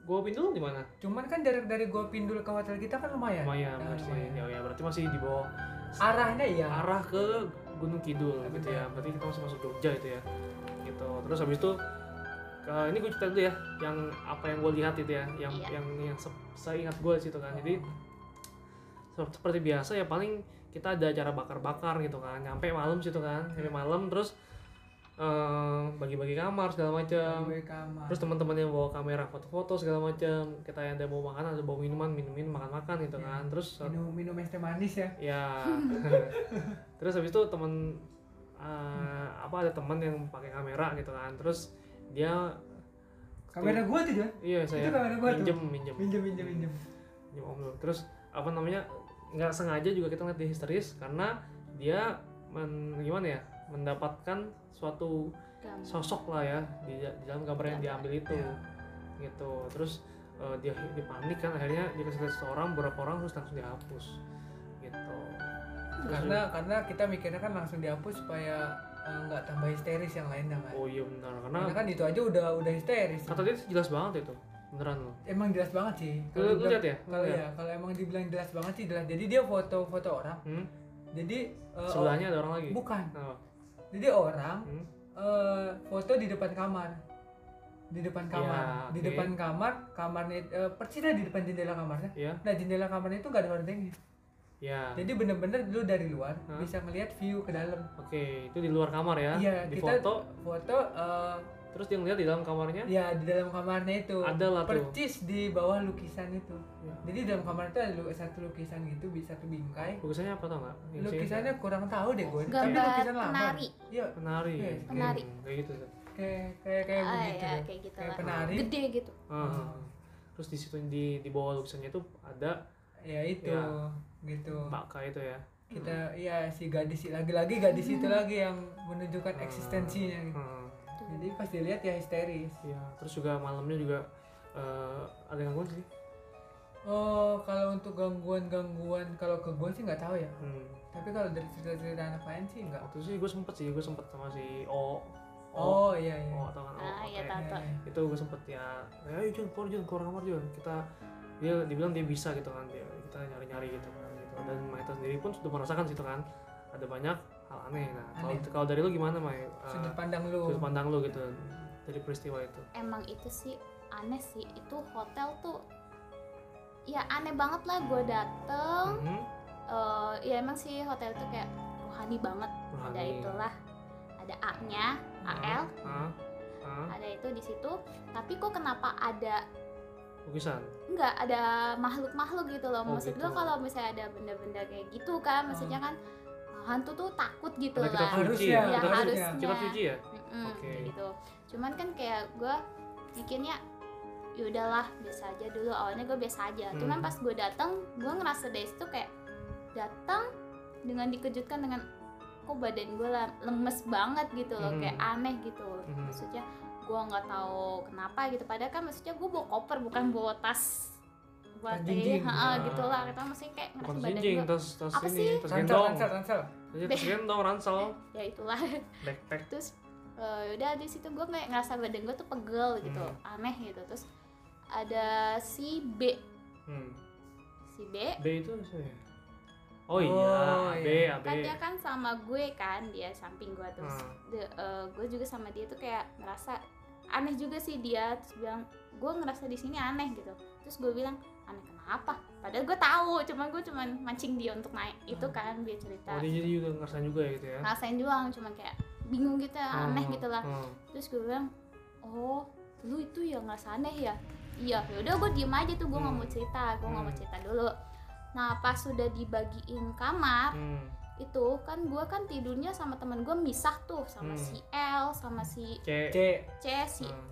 Gua Pindul di mana? Cuman kan jarak dari Gua Pindul ke hotel kita kan lumayan. Lumayan Nah, berarti. lumayan. Ya, ya berarti masih di bawah Arahnya iya. arah ke Gunung Kidul gitu ya. Berarti kita masih masuk Jogja itu ya. Gitu. Terus habis itu ke- ini gue cerita dulu ya yang apa yang gue lihat itu ya yang Iya. yang yang se- seingat gue situ kan jadi se- seperti biasa ya paling kita ada acara bakar-bakar gitu kan nyampe malam situ kan nyampe malam terus eh, bagi-bagi kamar segala macam terus teman-teman yang bawa kamera foto-foto segala macam kita yang ada bawa makanan ada bawa minuman minum-minum makan-makan gitu Iya. kan terus minum minum es teh manis ya. ya terus habis itu teman eh, apa ada teman yang pakai kamera gitu kan terus dia Kamera gua tuh iya saya kamera gua tuh. minjem minjem Minjem minjem minjem. minjem om dulu. terus apa namanya nggak sengaja juga kita ngeliat dia histeris karena dia men, gimana ya mendapatkan suatu Gambar. sosok lah ya di, di dalam gambar yang diambil itu Iya. gitu terus eh, dia dia panik kan akhirnya dia kasih lihat seseorang beberapa orang terus langsung dihapus gitu Terus Karena karena kita mikirnya kan langsung dihapus supaya eh, nggak tambah histeris yang lainnya kan. oh iya benar karena Karena kan itu aja udah udah histeris. kata dia jelas banget itu beneran loh Emang jelas banget sih. Dibilang- lihat ya? Kalau ya, kalau emang dibilang jelas banget sih jelas. Jadi dia foto-foto orang. hmm? Jadi eh, sebelahnya ada orang lagi oh, bukan. Kenapa? Jadi orang Hmm? eh, foto di depan kamar. Di depan kamar. Ya, Di depan kamar, kamarnya eh, persis lah di depan jendela kamarnya. Iya, Nah, jendela kamarnya itu nggak ada hordengnya. ya. Jadi bener-bener lu dari luar Hah? bisa ngelihat view ke dalam. Oke, itu di luar kamar ya. Iya, di kita foto, foto eh, terus dia ngeliat di dalam kamarnya. ya di dalam kamarnya itu. Ada lah tuh. Percis di bawah lukisan itu. Ya. Jadi dalam kamar itu ada satu lukisan gitu, bisa satu bingkai. Lukisannya apa tau nggak? Lukisannya kurang tahu deh gue. Tapi lukisan lama. penari Iya, penari. Iya, penari. Hmm, kayak gitu. tuh. kayak kayak kayak Ah, begitu. ya, kayak gitu Kayak lah. penari. gede gitu Ah. Terus di situ di di bawah lukisannya itu ada Ya itu, Ya. gitu. K itu ya. Kita ya si gadis lagi-lagi gadis itu lagi yang menunjukkan eksistensinya gitu. Hmm. Jadi pas dilihat ya histeris. Iya, terus juga malamnya juga eh, ada gangguan sih. Oh, kalau untuk gangguan-gangguan kalau ke gue sih nggak tahu ya. Hmm. Tapi kalau dari cerita-cerita anak lain sih nggak. Waktu sih gue sempet sih, gue sempet sama si O. O. Oh iya iya. O, tau kan? O, Ah, iya, tahu. Iya, iya. Itu gue sempet ya, ya ayo Jun, keluar Jun, keluar kamar Jun. Kita, dia dibilang dia bisa gitu kan, dia, kita nyari-nyari gitu kan. Gitu. Dan Maita sendiri pun sudah merasakan situ kan, ada banyak hal aneh. Nah, kalau Aneh. kalau dari lu gimana Mai? Eh, Sudut pandang lu. sudut pandang lu gitu dari peristiwa itu. emang itu sih aneh sih itu hotel tuh ya aneh banget lah gue dateng Mhm. eh, ya emang sih hotel itu kayak rohani banget ada Rohani. itulah ada A nya AL Ah, ah, ada itu di situ tapi kok kenapa ada lukisan. nggak ada makhluk-makhluk gitu loh Oh, maksud gitu. gue kalau misalnya ada benda-benda kayak gitu kan maksudnya kan hantu tuh takut gitu kitab lah Harusnya, ya? ya Kitab suci- harusnya Kitab suci ya? Mm-mm, Oke. kayak gitu cuman kan kayak gue mikirnya ya udahlah biasa aja dulu awalnya gue biasa aja Hmm. cuman pas gue datang gue ngerasa dari situ kayak datang dengan dikejutkan dengan kok badan gue lemes banget gitu loh Hmm. kayak aneh gitu Hmm. maksudnya gue nggak tahu kenapa gitu padahal kan maksudnya gue bawa koper bukan bawa tas Ah. gitu lah kita maksudnya kayak ngerasa badan jinjing, gue tas tas Apa ini, sih? tas Ransel, gendong. ransel, ransel. Jadi tas gendong, ransel, ya itulah backpack. terus eh, udah di situ gue kayak ngerasa badan gue tuh pegel gitu Hmm. aneh gitu terus ada si B Hmm. si B B itu ya? Oh, Oh, iya, B, iya. AB. kan dia kan sama gue kan dia samping gue terus Hmm. de- eh, gue juga sama dia tuh kayak ngerasa aneh juga sih dia terus bilang gue ngerasa di sini aneh gitu terus gue bilang aneh kenapa padahal gue tahu cuman gue cuman mancing dia untuk naik itu kan dia cerita Oh, dia jadi juga ngerasain juga ya gitu ya? ngerasain doang cuman kayak bingung gitu aneh Hmm, gitu lah hmm. terus gue bilang oh lu itu ya ngerasa aneh ya iya yaudah gue diem aja tuh gue nggak Hmm. mau cerita gue nggak mau Hmm. cerita dulu nah pas sudah dibagiin kamar Hmm. itu kan gue kan tidurnya sama temen gue misah tuh sama Hmm. si L sama si C. C, C si Hmm.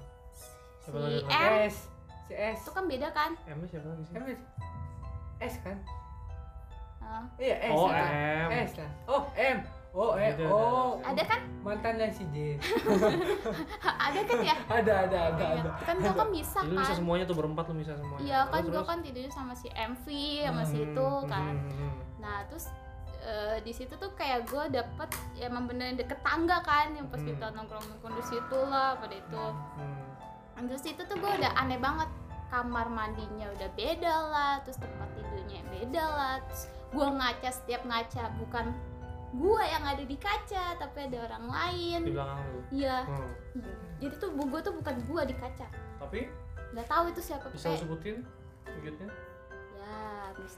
si? M S, si S. itu kan beda kan M siapa lagi sih? M S kan? Iya S. Oh. M. S lah. Oh M. Oh eh. Beda, Oh. ada kan Mantannya si J. ada kan ya ada ada ada Iya, ada. kan gue kan lu bisa kan semuanya tuh berempat lu bisa semuanya. iya kan terus? kan tidurnya sama si MV sama si Hmm, itu kan hmm, hmm. Nah terus eh, di situ tuh kayak gue dapet ya emang bener deket tangga kan yang pas Hmm. kita nongkrong nongkrong di situ lah pada itu. Hmm. Terus itu tuh gue udah aneh banget kamar mandinya udah beda lah, terus tempat tidurnya beda lah, terus gue ngaca setiap ngaca bukan gue yang ada di kaca tapi ada orang lain. Di belakang lu. Iya, Hmm. jadi tuh gue tuh bukan gue di kaca. Tapi Nggak tahu itu siapa bisa kayak sebutin wujudnya? ya Miss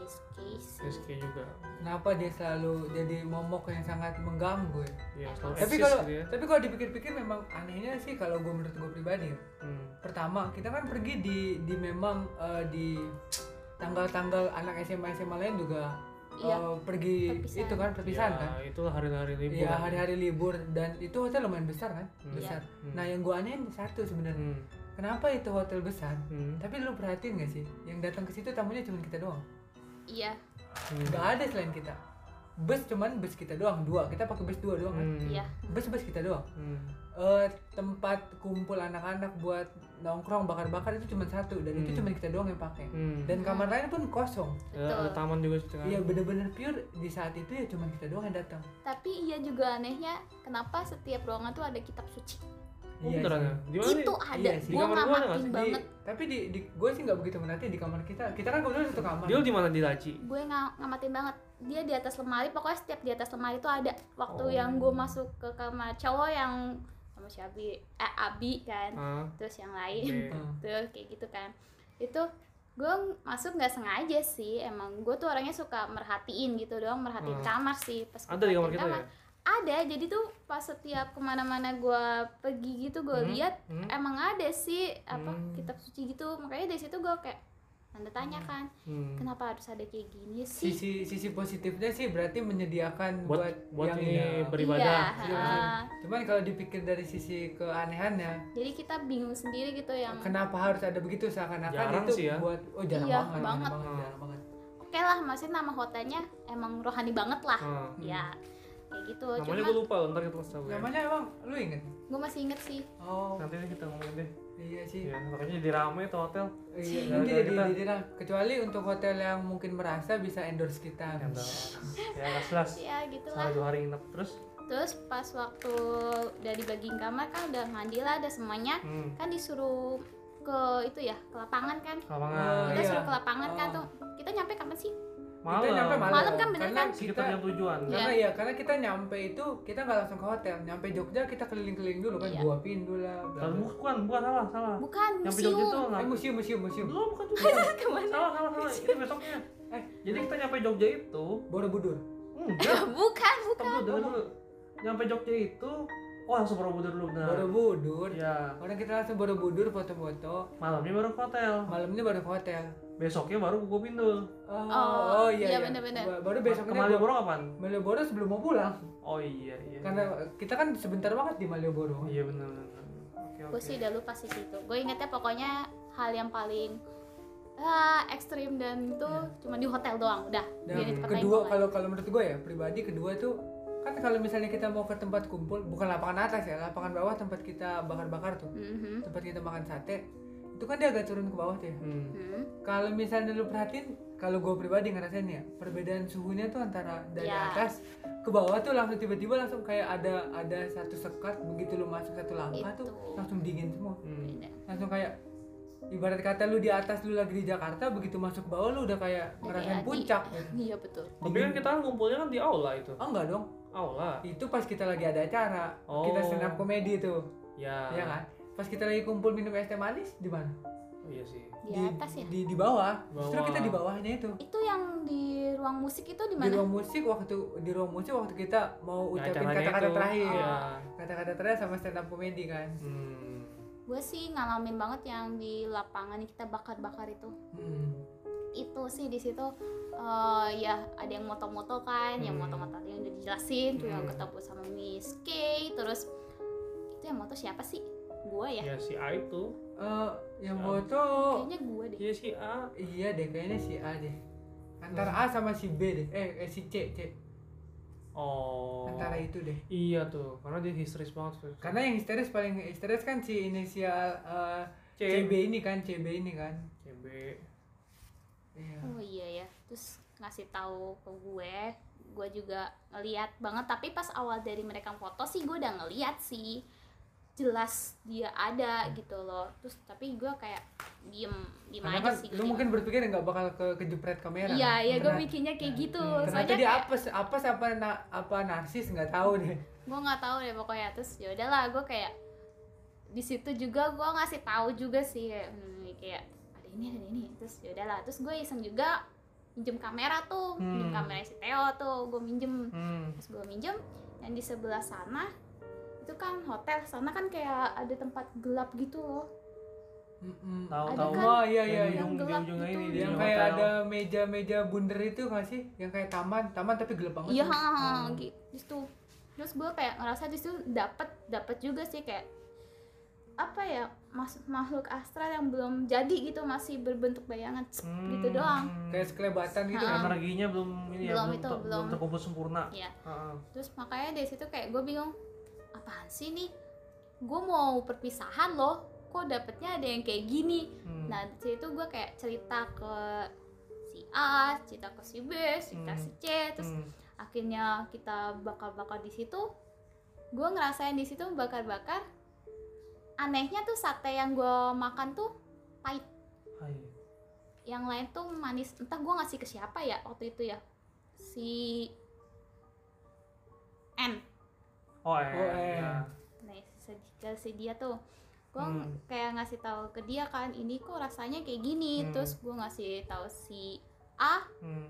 Miss Casey. SK juga. Kenapa dia selalu jadi momok yang sangat mengganggu ya? Iya, selalu Tapi kalau ya. tapi kalau dipikir-pikir memang anehnya sih kalau gue menurut gue pribadi ya. Hmm. Pertama, kita kan pergi di di memang eh, di tanggal-tanggal anak SMA SMA lain juga Iya, eh, pergi perpisahan. itu kan perpisahan Ya, kan. itulah hari-hari libur. Iya hari-hari libur dan itu hotel lumayan besar kan, Hmm. besar. Hmm. Nah yang gue anehin satu sebenarnya, Hmm. kenapa itu hotel besar? Hmm. Tapi lu perhatiin gak sih, yang datang ke situ tamunya cuma kita doang, Iya, Hmm. nggak ada selain kita. Bus cuman bus kita doang, dua. Kita pakai bus dua doang kan. Hmm. iya. Bus bus kita doang. Hmm. Eh, tempat kumpul anak-anak buat nongkrong bakar-bakar itu cuma satu dan itu Hmm. cuma kita doang yang pakai. Hmm. Dan kamar lain pun kosong. Ya, ada Betul. taman juga situ kan. Iya bener-bener pure di saat itu ya cuma kita doang yang datang. Tapi iya juga anehnya kenapa setiap ruangan tuh ada kitab suci. Oh, beneran ya? Di mana? itu ada, Iya gue kamar ngamatin sih? Di- banget. tapi di, di gue sih nggak begitu merhatiin di kamar kita. Kita kan kebetulan satu kamar. Dia di mana di Laci? Gue nga- ngamatin banget. Dia di atas lemari, pokoknya setiap di atas lemari itu ada. Waktu Oh. yang gue masuk ke kamar cowok yang sama si Abi, eh Abi kan, Ah, terus yang lain. Hmm. tuh kayak gitu kan. Itu gue masuk nggak sengaja sih, emang gue tuh orangnya suka merhatiin gitu doang, merhatiin Hmm. kamar sih. Pas Ada di kamar kita ya? Ada, jadi tuh pas setiap ke mana-mana gue pergi gitu gue Hmm, lihat hmm. emang ada sih apa Hmm. kitab suci gitu makanya dari situ gue kayak tanda tanya kan Hmm. kenapa harus ada kayak gini sih Sisi sisi positifnya sih berarti menyediakan Buat buat, buat yang ini ya. beribadah. Iya, Iya, ha. Cuman kalau dipikir dari sisi keanehannya, jadi kita bingung sendiri gitu yang kenapa harus ada begitu seakan-akan itu sih ya. buat oh jarang Iya, banget, banget. jarang banget, oke lah maksudnya nama hotelnya emang rohani banget lah Ah. ya kayak gitu Namanya gue lupa, ntar kita kasih ya. Namanya emang lu inget? gue masih inget sih Oh, Nanti kita ngomongin deh. iya sih Iya, makanya jadi rame tuh hotel. Iya, Gara-gara jadi kita- jadi lah. Kecuali untuk hotel yang mungkin merasa bisa endorse kita. Ya, nggak jelas. ya gitulah Salah dua hari nginep terus. terus pas waktu udah dibagiin kamar kan udah mandi lah ada semuanya Hmm. kan disuruh ke itu ya ke lapangan kan Lapangan. Oh, kita iya. suruh ke lapangan kan Oh. tuh kita nyampe kapan sih Malam. Kita nyampe malam. Malam kan bener karena kan? Sekitar kita jam tujuan. Iya. karena ya karena kita nyampe itu kita nggak langsung ke hotel. Nyampe Jogja kita keliling-keliling dulu kan Iya. gua pindu lah. bukan, bukan salah, salah. bukan Jogja museum tuh Eh, museum museum museum. Belum, bukan juga. ke mana salah, salah, salah. Itu besoknya. Eh, Jadi kita nyampe Jogja itu, Borobudur. enggak. bukan bukan Tunggu dulu. Nyampe Jogja itu, oh langsung Borobudur dulu benar. Borobudur. Ya, Orang kita langsung Borobudur foto-foto. malamnya baru ke hotel. Malamnya baru ke hotel. Besoknya baru ke Gopindul. Oh, Oh, iya, iya, iya. bener-bener. Ba- Baru Ke besoknya Malioboro kapan? Malioboro sebelum mau pulang. Oh iya, iya. Karena kita kan sebentar banget di Malioboro. Iya benar benar. Oke, oke. gue sih udah lupa sih situ gue ingetnya pokoknya hal yang paling ah, ekstrim dan itu cuma di hotel doang udah Dan kedua kalau kalau menurut gue ya pribadi kedua tuh kan kalau misalnya kita mau ke tempat kumpul bukan lapangan atas ya lapangan bawah tempat kita bakar-bakar tuh. Mhm. tempat kita makan sate itu kan dia agak turun ke bawah tuh ya Hmm. Hmm. kalau misalnya lu perhatiin kalau gue pribadi ngerasain ya perbedaan suhunya tuh antara dari Ya. atas ke bawah tuh langsung tiba-tiba langsung kayak ada ada satu sekat begitu lu masuk satu langkah tuh Itu. langsung dingin semua Hmm. Beda. langsung kayak ibarat kata lu di atas lu lagi di Jakarta begitu masuk ke bawah lu udah kayak ngerasain puncak iya betul Tapi kan kita kan ngumpulnya kan di aula itu. oh enggak dong Aula. itu pas kita lagi ada acara Oh. kita stand up komedi tuh Ya. ya kan pas kita lagi kumpul minum es teh manis di mana Oh, iya sih. di atas ya di, di bawah justru Bawah. kita di bawahnya itu itu yang di ruang musik itu di di mana ruang musik waktu di ruang musik waktu kita mau ucapin kata-kata itu. terakhir Iya. kata-kata terakhir sama stand up komedi kan Hmm. gue sih ngalamin banget yang di lapangan yang kita bakar-bakar itu hmm. Itu sih di situ eh, ya ada yang moto-moto kan yang Hmm. moto-moto tadi yang udah dijelasin tuh yang Hmm. ketemu sama Miss K terus itu yang moto siapa sih gue ya Ya si A itu. Eh, yang Ya. foto kayaknya gue deh Iya si A. iya deh kayaknya si A deh antara A sama si B deh eh, eh si C C Oh. antara itu deh Iya tuh, karena dia histeris banget tuh. karena yang histeris paling histeris kan si inisial eh, C. CB ini kan CB ini kan CB. Iya. Oh iya ya. Terus ngasih tahu ke gue gue juga ngeliat banget. Tapi pas awal dari mereka foto sih gue udah ngeliat sih. Jelas dia ada gitu loh. Terus tapi gue kayak diem diem karena aja kan sih lu mungkin berpikir nggak bakal ke kejepret kamera. Iya iya gue mikirnya kayak gitu. ternyata soalnya dia kayak- apa apa apa na- apa narsis nggak tahu deh. Gue nggak tahu deh pokoknya. Terus ya udahlah gue kayak di situ juga gue ngasih tahu juga sih kayak, hmm, kayak ini ada ini terus ya udahlah terus gue iseng juga minjem kamera tuh minjem Hmm. kamera si Theo tuh gue minjem Hmm. pas gue minjem yang di sebelah sana itu kan hotel sana kan kayak ada tempat gelap gitu loh Mm-mm. Tahu Ada tahu. kan oh iya iya Yang iya ujung- di gelap gitu, ini yang kayak hotel. ada meja-meja bundar itu nggak sih yang kayak taman taman tapi gelap banget iya Hmm. gitu di situ terus gue kayak ngerasa di situ dapet dapet juga sih kayak apa ya mas makhluk astral yang belum jadi gitu masih berbentuk bayangan gitu Hmm. doang kayak sekelebatan gitu Ha. kan Energinya belum ini ya, Belum belum, itu, ter- belum. terkumpul sempurna. ya Heeh. terus makanya dari situ kayak gue bingung apaan sih nih gue mau perpisahan loh kok dapetnya ada yang kayak gini Hmm. nah di situ gue kayak cerita ke si A cerita ke si B cerita Hmm. si C terus Hmm. akhirnya kita bakar-bakar di situ gue ngerasain di situ bakar-bakar anehnya tuh sate yang gue makan tuh pahit Hai. yang lain tuh manis entah gue ngasih ke siapa ya waktu itu ya si N Oh, eh. Oh, ya. nah si, si dia tuh gue Hmm. kayak ngasih tahu ke dia kan ini kok rasanya kayak gini Hmm. terus gue ngasih tahu si A Hmm.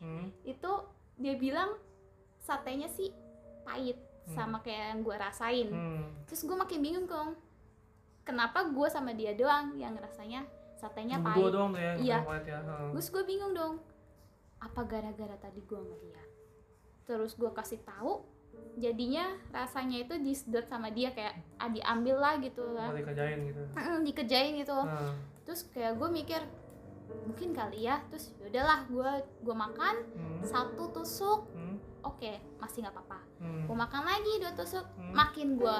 Hmm. itu dia bilang satenya sih pahit Hmm. sama kayak yang gue rasain Hmm. terus gue makin bingung dong kenapa gue sama dia doang yang rasanya satenya pahit Berdua doang tuh ya, Iya. ya. Terus gue bingung dong apa gara-gara tadi gue ngeliat terus gue kasih tahu jadinya rasanya itu disedot sama dia kayak ah diambil lah gitu lah Mau dikerjain gitu. Dikejain gitu Nah. terus kayak gue mikir mungkin kali ya terus yaudahlah gue gue makan Hmm. satu tusuk Hmm. oke masih nggak apa-apa Hmm. gue makan lagi dua tusuk Hmm. makin gue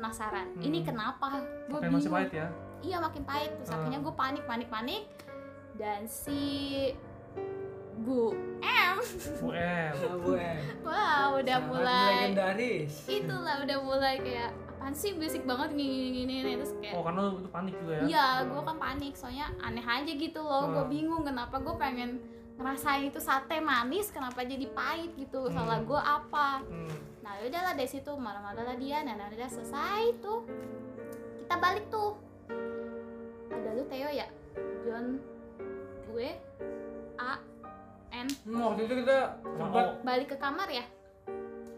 penasaran. Hmm. ini kenapa? Gue Makin masih pahit ya? Iya makin pahit. Terus Ah. akhirnya gue panik panik panik. Dan si Bu M. Bu M. Ah, Bu wah udah Sangat mulai legendaris. itulah udah mulai kayak apaan sih basic banget gini gini, gini. terus kayak oh karena lu itu panik juga ya? Iya, gue kan panik. Soalnya aneh aja gitu loh. Gue Hmm. bingung kenapa gue pengen ngerasain itu sate manis, kenapa jadi pahit gitu. Hmm. Salah gue apa? hmm. Nah udahlah dari situ marah-marah lah dia. Nah udah selesai tuh. Kita balik tuh. Ada lu Theo ya, John, gue, A, N. Hmm, waktu itu kita sempat. Balik ke kamar ya.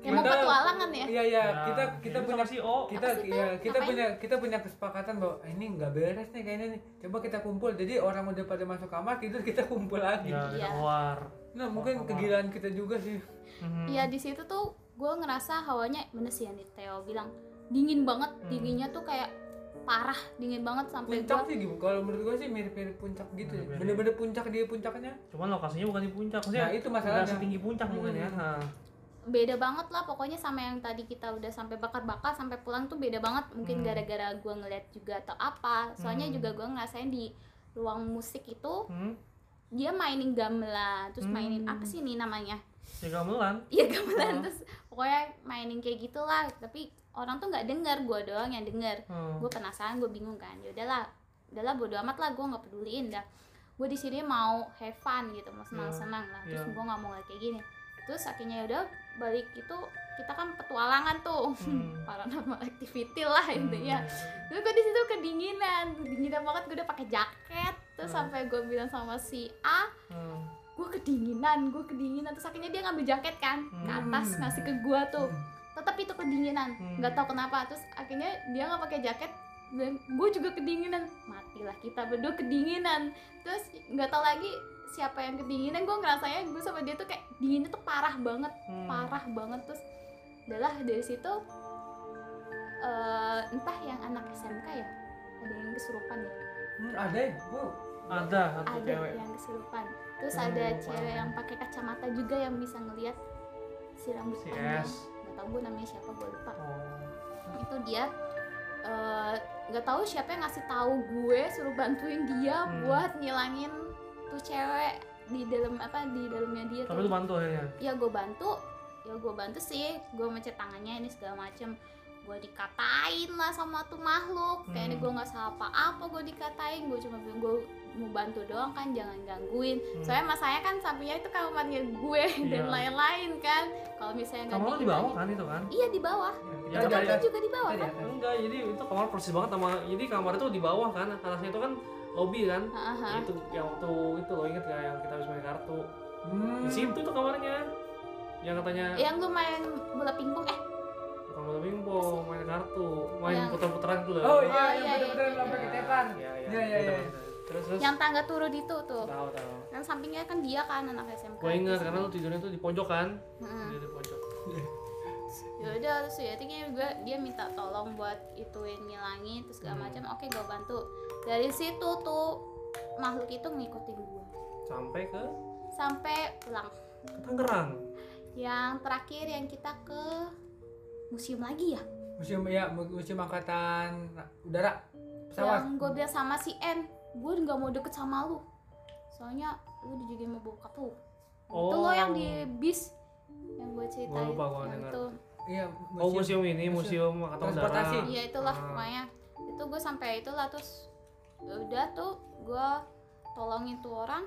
Yang mau Kita- petualangan ya. iya iya Nah, kita kita jadi punya sama si O kita sih, iya Teh? kita Ngapain? punya kita punya kesepakatan bahwa "Ah, ini nggak beres nih kayaknya nih coba kita kumpul jadi orang udah pada masuk kamar tidur kita kumpul lagi ya Iya. keluar nah mungkin Kamar. kegilaan kita juga sih Mhm. Iya di situ tuh gue ngerasa hawanya bener sih yang di Theo bilang dingin banget, Hmm. dinginnya tuh kayak parah, dingin banget sampai puncak gue sih gitu kalau menurut gue sih mirip-mirip puncak gitu ya bener-bener puncak dia puncaknya cuman lokasinya bukan di puncak maksudnya nah itu masalahnya setinggi puncak mungkin ya Hmm. nah, beda banget lah pokoknya sama yang tadi kita udah sampai bakar-bakar sampai pulang tuh beda banget mungkin Hmm. gara-gara gue ngeliat juga atau apa soalnya Hmm. juga gue ngerasain di ruang musik itu hmm. dia mainin gamelan terus mainin Hmm. apa sih ini namanya ya gamelan iya gamelan Oh. terus pokoknya mainin kayak gitulah tapi orang tuh nggak dengar gue doang yang dengar Hmm. gue penasaran gue bingung kan ya udahlah udahlah bodo amat lah gue nggak peduliin dah gue di sini mau have fun gitu mau senang senang lah terus Iya. gue nggak mau kayak gini terus akhirnya ya udah balik itu kita kan petualangan tuh Hmm. paranormal activity lah intinya Hmm. terus gue di situ kedinginan kedinginan banget gue udah pakai jaket terus Hmm. sampai gue bilang sama si A Hmm. gue kedinginan gue kedinginan terus akhirnya dia ngambil jaket kan ke atas Hmm. ngasih ke gue tuh tetap itu kedinginan Hmm. nggak tahu kenapa terus akhirnya dia nggak pakai jaket dan gue juga kedinginan matilah kita berdua kedinginan terus nggak tahu lagi siapa yang kedinginan gue ngerasanya gue sama dia tuh kayak dinginnya tuh parah banget Hmm. parah banget. Terus adalah dari situ eh, entah yang anak SMK ya ada yang kesurupan ya? Hmm, ada ya? Oh ada ada cewek. yang kesurupan. Terus Hmm, ada cewek yang pakai kacamata juga yang bisa ngelihat si rambut Si panjang S. nggak tahu gue namanya siapa gue lupa. Oh. itu dia eh, nggak tahu siapa yang ngasih tahu gue suruh bantuin dia Hmm. buat ngilangin tuh cewek di dalam apa di dalamnya dia tapi tuh. lu bantu akhirnya? Ya gue bantu. Ya gue bantu sih. Gue mencet tangannya ini segala macem. Gue dikatain lah sama tuh makhluk. Kayaknya Hmm. gue nggak salah apa-apa gue dikatain. Gue cuma bilang gue mau bantu doang kan jangan gangguin. Hmm. soalnya masanya kan sampingnya itu kamarnya gue dan Iya. lain-lain kan. Kalau misalnya nggak kamar di bawah kan itu kan? Iya di bawah. Ya, Ya, kan juga di bawah di kan. enggak jadi itu kamar persis banget sama jadi kamar itu di bawah kan. Atasnya itu kan lobby kan. Ya, itu yang waktu itu lo inget gak yang kita habis main kartu? Hmm. di situ tuh kamarnya. Yang katanya yang lu main bola pingpong eh? Bukan main pingpong main kartu. Main Yang- putar-putaran tuh oh iya Oh, yang iya, bener-bener iya, iya. pakai tepar iya iya Iya, iya, iya. terus terus? Yang tangga turun itu tuh. Tahu tahu. Yang sampingnya kan dia kan anak SMK gue inget karena lu tidurnya tuh di pojok kan? Hmm. Di pojok ya udah terus ya gue dia minta tolong buat ituin ngilangin terus segala Hmm. macam. Oke gue bantu. Dari situ tuh makhluk itu ngikutin gue sampai ke? Sampai pulang. Ke Tangerang? Yang terakhir yang kita ke museum lagi ya? Museum ya mu- museum angkatan udara pesawat. Yang gue bilang sama si N gue nggak mau deket sama lu. Soalnya lu dijagain mau bokap lu. Itu lo yang di bis yang gue ceritain Gua lupa, gua yang dengar. itu iya oh museum ini museum angkatan Transportasi. udara iya itulah Ah. pokoknya itu gue sampai itulah terus ya udah tuh gue tolongin tuh orang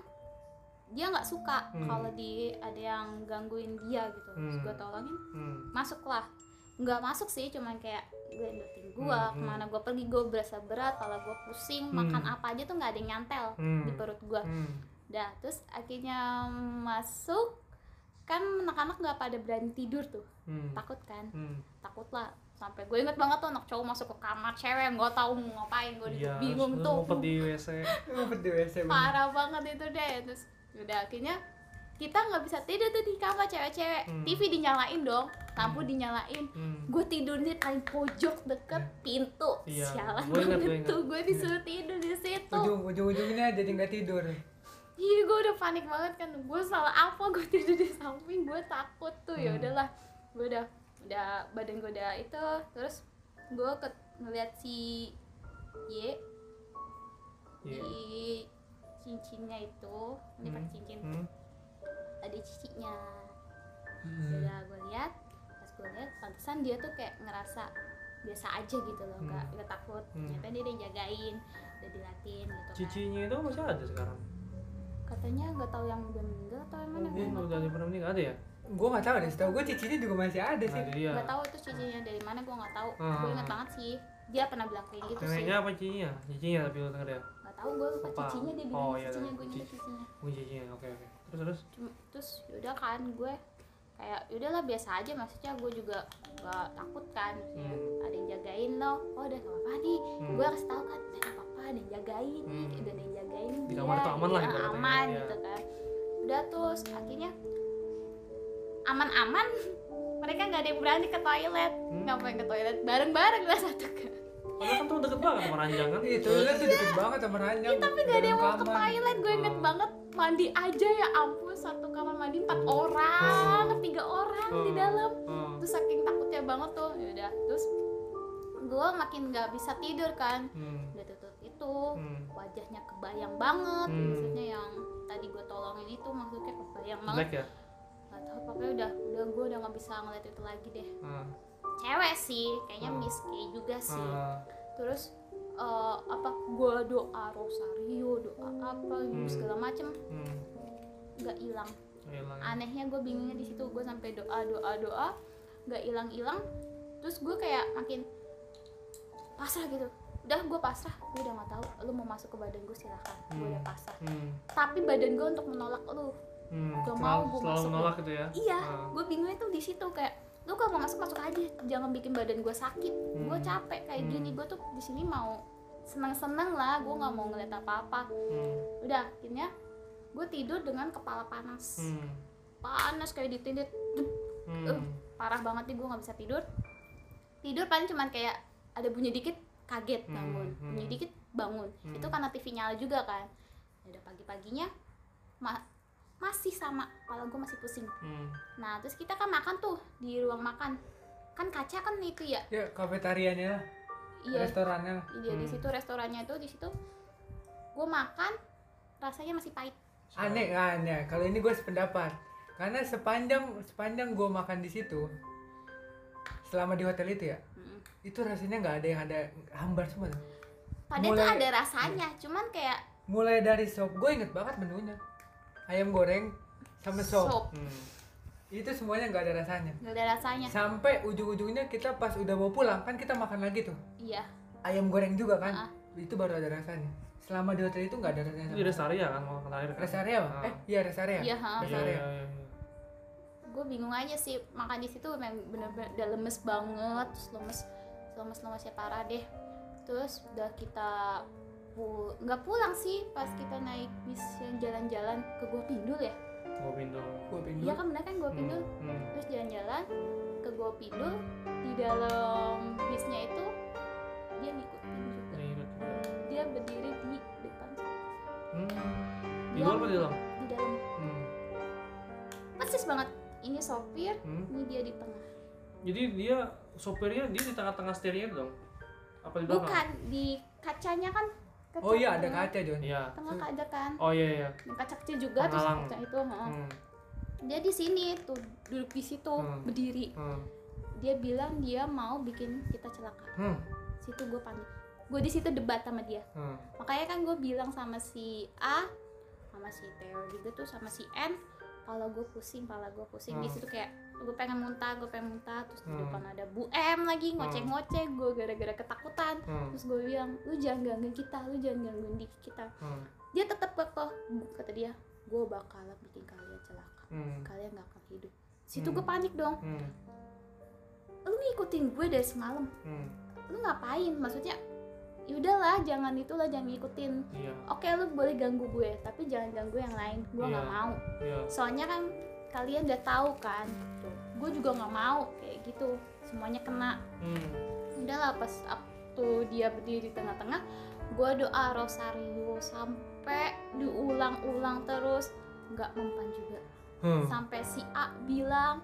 dia nggak suka Hmm. kalau di ada yang gangguin dia gitu terus Hmm. gue tolongin hmm. masuklah nggak masuk sih cuman kayak gue ingetin gue Hmm, hmm. ke mana gue pergi gue berasa berat kalau gue pusing Hmm. makan apa aja tuh nggak ada yang nyantel Hmm. di perut gue Hmm. dah terus akhirnya masuk kan anak-anak nggak pada berani tidur tuh. Hmm. takut kan? Hmm. takut lah sampai gue inget banget tuh anak cowok masuk ke kamar cewek nggak tahu mau ngapain gue Iya, bingung tuh. ngumpet di WC. ngumpet di WC parah banget itu deh. Terus udah akhirnya kita nggak bisa tidur tuh di kamar cewek-cewek. Hmm. TV dinyalain dong lampu dinyalain. Hmm. gue tidur di paling pojok deket pintu. Iya, sialan banget tuh gue disuruh tidur di situ. Ujung ujung ujungnya jadi nggak tidur iya gue udah panik banget kan. Gue salah apa? Gue tidur di samping. Gue takut tuh. Ya Hmm. udahlah. Gue udah udah badan gue udah itu. Terus gue ke ngeliat si Y. Iya. di cincinnya itu. Ini pakai cincin. Hmm. ada cicinya. Hmm. udah gue lihat pas gue lihat pantesan dia tuh kayak ngerasa biasa aja gitu loh. Hmm. nggak nggak takut. Hmm. ternyata dia udah jagain udah dilatin gitu kan. Cicinya itu masih ada sekarang. Katanya nggak tahu yang udah meninggal atau yang mana gue nggak udah tahu pernah meninggal ada ya? Gue nggak tahu deh. Setahu gue cicinya juga masih ada sih. Nah, dia. nggak tahu itu cicinya dari mana gue nggak tahu Ah. gue inget banget sih dia pernah bilang kayak gitu sih Neneknya apa cicinya? Cicinya tapi lu denger ya? nggak tahu gue lupa cicinya dia bilang Oh, iya, cicinya iya. gue inget Cici. cicinya Oh, cicinya. Oke, oke. Terus terus. Cuma, terus yaudah kan gue kayak yaudahlah biasa aja maksudnya gue juga nggak takut kan Hmm. ada yang jagain loh oh udah gak apa-apa nih Hmm. gue kasih tahu kan udah gak apa-apa ada yang jagain nih Hmm. udah ada yang jagain Di dia, kamar tuh aman lah iya, ibaratnya, aman iya. gitu kan udah terus akhirnya aman-aman mereka nggak ada yang berani ke toilet Hmm. ngapain ke toilet bareng-bareng lah satu kan Padahal kan tuh deket banget sama ranjang kan? Itu lu tuh deket banget sama ranjang. Iya, tapi gak ada yang mau ke toilet gue inget Oh. banget mandi aja ya ampun satu kamar mandi empat orang tiga orang di dalam Oh. terus saking takutnya banget tuh yaudah terus gue makin nggak bisa tidur kan Hmm. Udah tutup itu Hmm. wajahnya kebayang banget Hmm. maksudnya yang tadi gue tolongin itu maksudnya kebayang banget Black ya? gak tau pokoknya udah udah gue udah nggak bisa ngeliat itu lagi deh Ah. cewek sih kayaknya Hmm. Miss K juga sih Ah. terus eh, apa gue doa rosario doa apa Hmm. segala macem Hmm. nggak hilang Hilang. anehnya gue bingungnya di situ gue sampai doa doa doa nggak hilang hilang terus gue kayak makin pasrah gitu udah gue pasrah gue udah nggak tahu lu mau masuk ke badan gue silahkan gue udah Hmm. pasrah Hmm. tapi badan gue untuk menolak lu Hmm. Gak mau Selalu masuk. menolak gitu ya? iya Ah. gue bingungnya tuh di situ kayak lu kalau mau masuk masuk aja jangan bikin badan gue sakit gue Hmm. capek kayak Hmm. gini gue tuh di sini mau seneng seneng lah gue nggak mau ngeliat apa apa Hmm. udah akhirnya gue tidur dengan kepala panas Hmm. panas kayak ditindih Hmm. Uh, parah banget nih gue nggak bisa tidur tidur paling cuman kayak ada bunyi dikit kaget Hmm, bangun hmm. bunyi dikit bangun Hmm. itu karena TV nyala juga kan udah pagi paginya masih sama kepala gue masih pusing Hmm. nah terus kita kan makan tuh di ruang makan kan kaca kan itu ya Ya kafetarianya, iya restorannya. iya di Hmm. situ restorannya itu di situ gue makan rasanya masih pahit Aneh ya. Kalau ini gue sependapat. Karena sepanjang sepanjang gue makan di situ, selama di hotel itu ya. Itu rasanya nggak ada yang ada hambar semua. tuh. padahal tuh Mulai- ada rasanya cuman kayak Mulai dari sop, gue inget banget menunya. Ayam goreng sama sop. sop Hmm. Itu semuanya nggak ada rasanya. nggak ada rasanya Sampai ujung-ujungnya kita pas udah mau pulang kan kita makan lagi tuh iya ayam goreng juga kan. Ah. Itu baru ada rasanya. Selama di hotel itu nggak ada rasanya. Itu rest area kan mau terakhir kan? Rest area? Ah. Eh, iya rest area. iya ha. Rest Iya, area. iya, iya, iya. gue bingung aja sih makan di situ memang bener-bener udah lemes banget terus lemes lemes lemesnya parah deh terus udah kita pu nggak pulang sih pas kita naik bis yang jalan-jalan ke Gua Pindul ya Gua pintu. Gue pindu. iya kan bener kan Gua Pindul Hmm. Hmm. terus jalan-jalan ke Gua Pindul di dalam bisnya itu dia ngikutin juga dia berdiri di depan Hmm. Di luar apa di dalam? di dalam Hmm. persis banget ini sopir Hmm. ini dia di tengah Jadi dia sopirnya dia di tengah-tengah steeringnya itu dong? Apa di belakang? bukan di kacanya kan kaca Oh iya ada kaca John. Iya. tengah ada kan Oh iya iya. kaca kecil juga terus Penghalang. kaca itu heeh. Hmm. dia di sini tuh duduk di situ Hmm. berdiri Hmm. dia bilang dia mau bikin kita celaka Hmm. situ gue panik gue di situ debat sama dia Hmm. makanya kan gue bilang sama si A sama si Theo juga tuh sama si N kalau gue pusing pala gue pusing di Hmm. situ kayak gue pengen muntah gue pengen muntah terus di Hmm. depan ada Bu M lagi ngoceh-ngoceh gue gara-gara ketakutan Hmm. terus gue bilang lu jangan gangguin kita lu jangan gangguin di kita Hmm. dia tetap kekeh kata dia gue bakalan bikin kalian celaka Hmm. kalian gak akan hidup situ Hmm. gue panik dong Hmm. lu ngikutin gue dari semalam Hmm. lu ngapain maksudnya yaudahlah jangan itulah jangan ngikutin Iya. oke lu boleh ganggu gue tapi jangan ganggu yang lain gue nggak Iya. mau Iya. soalnya kan kalian udah tahu kan? Gue juga nggak mau kayak gitu. Semuanya kena. Hmm. udahlah pas waktu dia berdiri di tengah-tengah gue doa rosario sampai diulang-ulang terus. Nggak mempan juga. Hmm. sampai si A bilang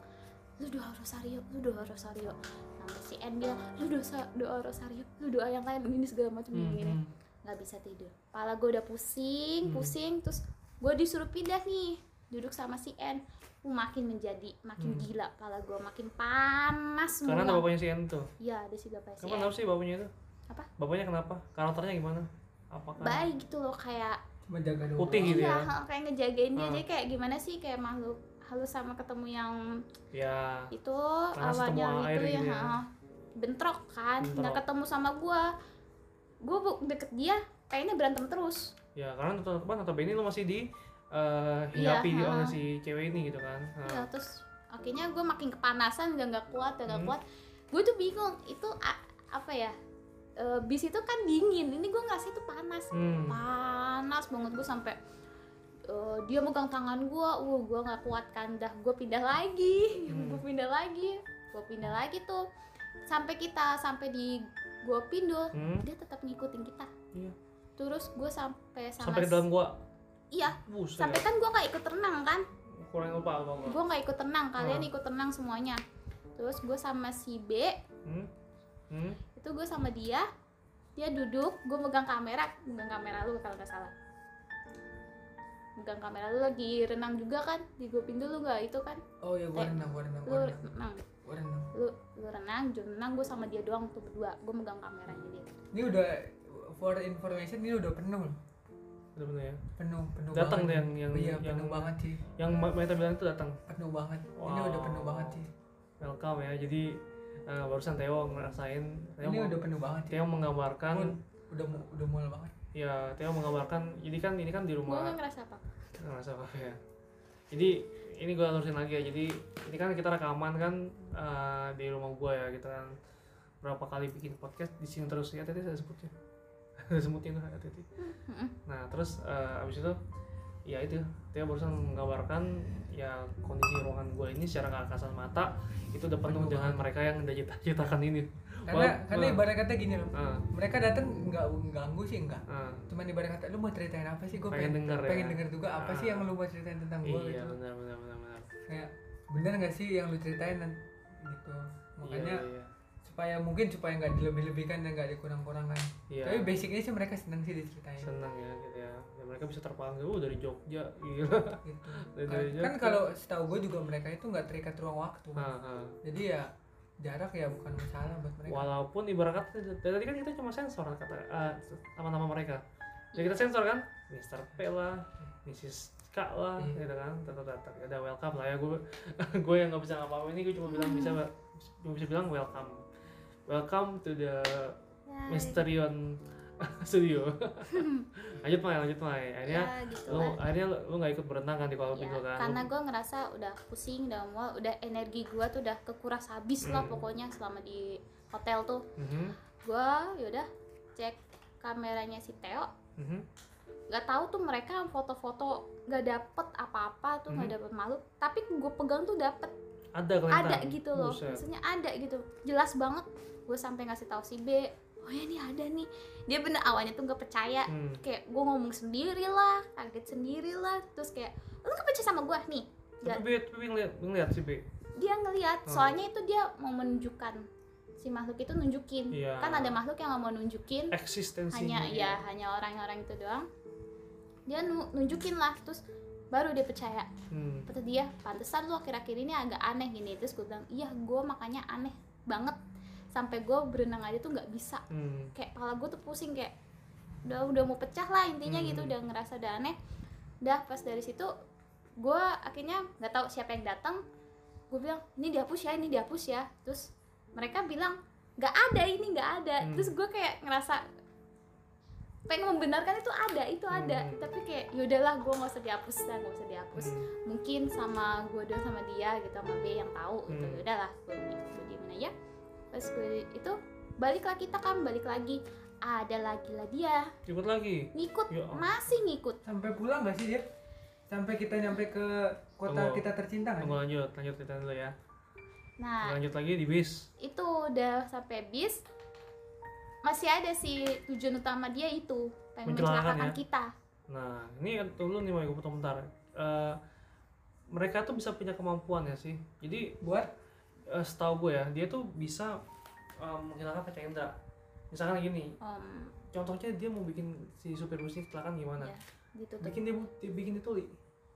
lu doa rosario lu doa rosario. Sampai si N bilang lu doa doa rosario lu doa yang lain ini segala macam Hmm, gini. Hmm. nggak bisa tidur. Pala gue udah pusing Hmm. pusing terus gue disuruh pindah nih. Duduk sama si N Uh, makin menjadi makin Hmm. gila pala gue makin panas Karena ada bapaknya si tuh. iya ada si bapak si kenapa sih bapaknya itu? Apa? Bapaknya kenapa? Karakternya gimana? Apakah baik gitu loh kayak cuma jaga doang Putih gitu iya ya? kayak ngejagain dia Ah. jadi kayak gimana sih kayak makhluk halus sama ketemu yang ya itu awalnya itu ya, gitu ya. ha, bentrok kan nggak ketemu sama gua gua bu- deket dia kayaknya berantem terus ya karena apa notabene lu masih di eh Iya, hinggapi oleh ha. si cewek ini gitu kan. Nah, ya terus akhirnya gua makin kepanasan udah nggak kuat udah nggak Hmm. kuat gue tuh bingung itu apa ya e, bis itu kan dingin ini gua ngerasa itu panas Hmm. panas banget gue sampai eh, dia megang tangan gua uh gua nggak kuat kan dah gue pindah lagi Hmm. gue pindah lagi gue pindah lagi tuh sampai kita sampai di gua pindul Hmm. dia tetap ngikutin kita Iya. terus gue sampai Sampai di dalam gua. Iya. Buset. sampai kan gue nggak ikut renang kan? Kurang lupa apa gue nggak ikut renang kalian Ah. ikut renang semuanya. Terus gue sama si B. Hmm. Hmm. itu gue sama dia. Dia duduk gue megang kamera. Megang kamera lu kalau nggak salah. Megang kamera lu lagi renang juga kan? Di gue pindu lu nggak? Itu kan? Oh ya gua Eh, renang gua renang gua renang. renang. Gua renang. Lu lu renang jam renang gue sama dia doang tuh berdua. Gue megang kameranya dia. Ini udah for information ini udah penuh loh. Bener-bener ya. penuh penuh Datang banget. deh yang yang iya yang penuh banget sih. yang Meta bilang itu datang. penuh banget. Ini Wow. udah penuh banget sih. Welcome ya. Jadi eh, barusan Theo ngerasain. Theo, ini mau- udah penuh banget sih. Theo menggambarkan Pun udah mu- udah mual banget. Ya Theo menggambarkan jadi kan ini kan di gue rumah nggak ngerasa apa. Ngerasa apa ya. Jadi ini gue lurusin lagi ya. Jadi ini kan kita rekaman kan eh, di rumah gue ya kita kan. Berapa kali bikin podcast di sini terus. Ya tadi saya sebutnya ada sebutnya tuh hati nah terus eh, abis itu ya itu Theo barusan menggambarkan ya kondisi ruangan gue ini secara nggak kasat mata itu udah penuh Penuh dengan mereka yang udah cita citakan ini. Karena Wah, karena ibarat kata gini loh Ah, mereka datang nggak ganggu sih enggak ah. cuman ibarat kata lu mau ceritain apa sih? Gue Pengen denger ya. pengen denger juga apa sih Ah. yang lu mau ceritain tentang gue iya gitu. benar benar benar benar. Kayak bener nggak sih yang lu ceritain? Dan gitu makanya iya, iya. Supaya mungkin supaya nggak dilebih-lebihkan dan nggak dikurang-kurangkan. Iya. tapi basicnya sih mereka seneng sih diceritain. Senang ya gitu ya. Dan mereka bisa terpanggil oh dari Jogja gila gitu. Dari- kan, kan kalau setahu gue juga mereka itu nggak terikat ruang waktu. Ah, ah. jadi ya jarak ya bukan masalah buat mereka. Walaupun ibarat tadi kan kita cuma sensor kata ah, nama-nama mereka. Jadi kita sensor kan? Mr. P lah Mrs. K lah Iya. gitu kan? Tetap ya udah welcome lah ya gue gue yang nggak bisa ngapa ini gue cuma bilang bisa cuma bisa bilang welcome welcome to the Mysterion Studio. Lanjut Mai lanjut Mai. Akhirnya ya gitu lu lah. akhirnya lu, lu nggak ikut berenang kan di kolam Ya, pintu kan? karena gue ngerasa udah pusing udah mual udah energi gue tuh udah kekuras habis lah Hmm. pokoknya selama di hotel tuh. Mhm, gue yaudah cek kameranya si Theo. Mhm. nggak tahu tuh mereka foto-foto nggak dapet apa-apa tuh nggak Hmm. dapet makhluk tapi gue pegang tuh dapet ada kelihatan. Ada gitu loh. Buset. maksudnya ada gitu. Jelas banget gue sampai ngasih tahu si B oh ya nih ada nih. Dia bener awalnya tuh nggak percaya. Hmm. kayak gue ngomong sendiri lah kaget sendiri lah terus kayak lu nggak percaya sama gue? Nih tapi B, tapi ngeliat, ngeliat sih B. Dia ngelihat Hmm. soalnya itu dia mau menunjukkan. Si makhluk itu nunjukin. Iya. kan ada makhluk yang nggak mau nunjukin. Eksistensinya hanya ya hanya orang-orang itu doang. Dia nu- nunjukin lah. Terus baru dia percaya hmm. kata dia pantesan lu akhir-akhir ini agak aneh gini terus gue bilang iya gue makanya aneh banget sampai gue berenang aja tuh nggak bisa Hmm. kayak kepala gue tuh pusing kayak udah udah mau pecah lah intinya Hmm. gitu udah ngerasa udah aneh udah pas dari situ gue akhirnya nggak tahu siapa yang datang gue bilang ini dihapus ya ini dihapus ya terus mereka bilang nggak ada ini nggak ada Hmm. terus gue kayak ngerasa pengen membenarkan itu ada itu ada. Hmm. tapi kayak yaudahlah gue nggak usah dihapus lah nggak usah dihapus. Hmm. mungkin sama gue doang sama dia gitu sama B yang tahu gitu. Hmm. udahlah gue gue diemin aja. Pas gue itu baliklah kita kan balik lagi. Ada lagi lah dia. Ikut lagi? Ngikut Ya masih ngikut. Sampai pulang nggak sih dia sampai kita nyampe ke kota Tunggu. kita tercinta kan tunggu lanjut. Lanjut kita dulu ya. Nah lanjut lagi di bis. itu udah sampai bis masih ada si tujuan utama dia itu pengen Mencelakakan mencelakakan ya? kita. Nah ini dulu nih mau gue potong bentar. Eh, mereka tuh bisa punya kemampuan ya sih. Jadi buat eh, setahu gue ya dia tuh bisa eh, menghilangkan kaca indera. Misalkan gini Om, contohnya dia mau bikin si supir bus ini kecelakaan gimana? Ya, ditutup. bikin dia bu- dia bikin dituli.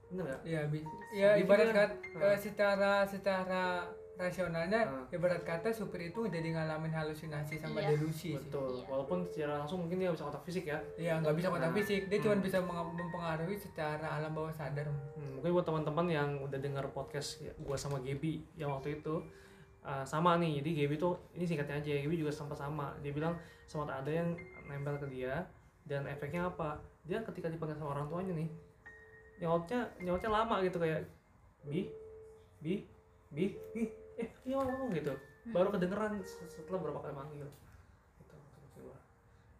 Bener gak ya bi ya ibarat kan? eh, secara secara rasionalnya Ah. ibarat kata supir itu jadi ngalamin halusinasi sama Iya. delusi sih betul Iya. walaupun secara langsung mungkin dia bisa kontak fisik ya Iya nggak bisa kontak Nah. fisik dia cuma Hmm. bisa meng- mempengaruhi secara alam bawah sadar Hmm, mungkin buat teman-teman yang udah dengar podcast ya, gua sama Gaby yang waktu itu uh, sama nih jadi Gaby tuh ini singkatnya aja Gaby juga sempat sama dia bilang sempat ada yang nempel ke dia dan efeknya apa dia ketika dipanggil sama orang tuanya nih nyautnya nyautnya lama gitu kayak bi bi bi bi eh iya ngomong gitu. Baru kedengeran se- setelah berapa kali manggil. Gitu gua.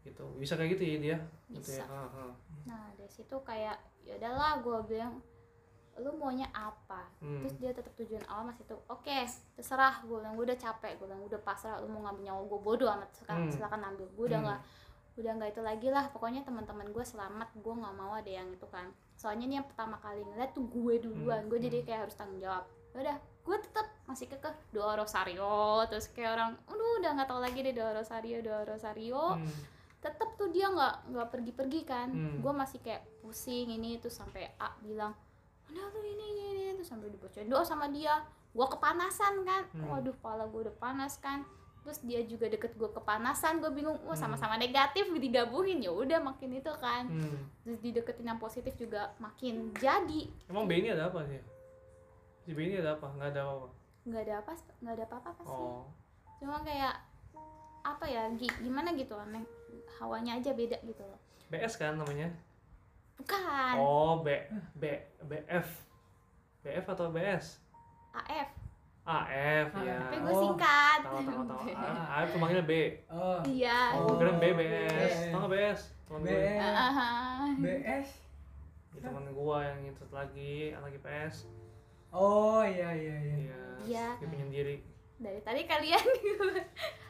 gitu. Bisa kayak gitu ya dia gitu ya? Bisa. Ah, ah. Nah dari situ kayak ya udahlah gue bilang lu maunya apa? Hmm. terus dia tetap tujuan awal masih tuh oke terserah. Gue bilang gue udah capek. Gue bilang udah pasrah lu mau ngambil nyawa gue bodoh amat. Silakan Hmm. silakan ambil. Gue udah Hmm. nggak udah nggak itu lagi lah. Pokoknya teman-teman gue selamat. Gue nggak mau ada yang itu kan. Soalnya nih yang pertama kali ngeliat tuh gue duluan. Hmm. gue jadi kayak harus tanggung jawab. Ya udah gue tetap masih kekeh doa rosario terus kayak orang aduh udah nggak tahu lagi deh doa rosario doa rosario Hmm. tetep tuh dia nggak nggak pergi-pergi kan Hmm. gue masih kayak pusing ini tuh sampai A bilang udah tuh ini ini ini tuh sampai dibacain doa sama dia gue kepanasan kan Hmm. waduh kepala gue udah panas kan terus dia juga deket gue kepanasan gue bingung wah Hmm. sama-sama negatif digabungin ya udah makin itu kan Hmm. terus dideketin yang positif juga makin jadi Emang B ini ada apa sih? Si B ini ada apa? Nggak ada apa-apa. nggak ada apa nggak ada apa-apa pasti Oh. cuma kayak apa ya gi- gimana gitu aneh hawanya aja beda gitu loh BS kan namanya? bukan Oh, B B BF. BF atau BS? AF AF ya. tapi gue Oh, singkat Tahu tahu tahu. Ah, AF tuh manggilnya B. oh iya Oh, gue kira B BS. BS. Tau nggak BS? Teman gue. BS Ah, BS Ya, teman gua yang itu lagi anak IPS. Oh iya iya iya Iya. Iya. Dia penyendiri. dari tadi kalian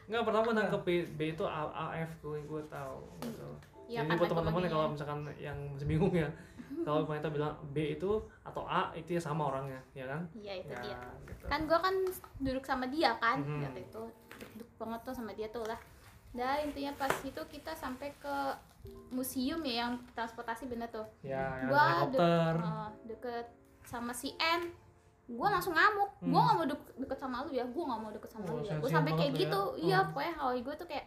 Enggak pertama nangkep B, B itu A- AF gue gue tahu. Gitu. ya Jadi buat kata teman-teman yang kalau misalkan yang masih bingung ya, kalau wanita bilang B itu atau A itu ya sama orangnya, ya kan? ya. iya itu ya, dia gitu. kan gue kan duduk sama dia kan Mhm. waktu itu duduk banget tuh sama dia tuh lah Nah intinya pas itu kita sampai ke museum ya yang transportasi bener tuh ya, Gua de- helikopter. Eh, deket sama si N gue langsung ngamuk Hmm. gue gak mau deket, deket sama lu ya gue gak mau deket sama Oh, lu ya gue sampai kayak gitu ya. iya Hmm. pokoknya hawa gue tuh kayak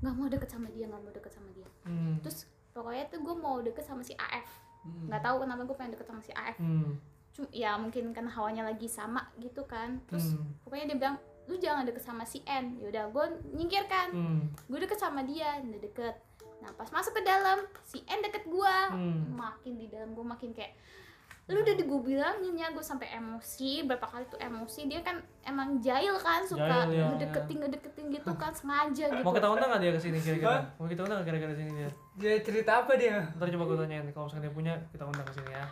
gak mau deket sama dia gak mau deket sama dia Hmm. terus pokoknya tuh gue mau deket sama si AF Hmm. nggak tahu kenapa gue pengen deket sama si AF Hmm. Cuma, ya mungkin kan hawanya lagi sama gitu kan terus Hmm. pokoknya dia bilang lu jangan deket sama si N yaudah gue nyingkir kan Hmm. gue deket sama dia udah deket nah pas masuk ke dalam si N deket gue Hmm. makin di dalam gue makin kayak lu udah di gue bilangin ya gue sampai emosi berapa kali tuh emosi dia kan emang jahil kan suka Jahil, ya. ngedeketin ngedeketin gitu kan sengaja gitu Mau kita undang nggak dia ke sini kira-kira? Mau kita undang nggak kira-kira sini dia? dia cerita apa dia Ntar coba gue tanyain kalau misalkan dia punya kita undang ke sini ya.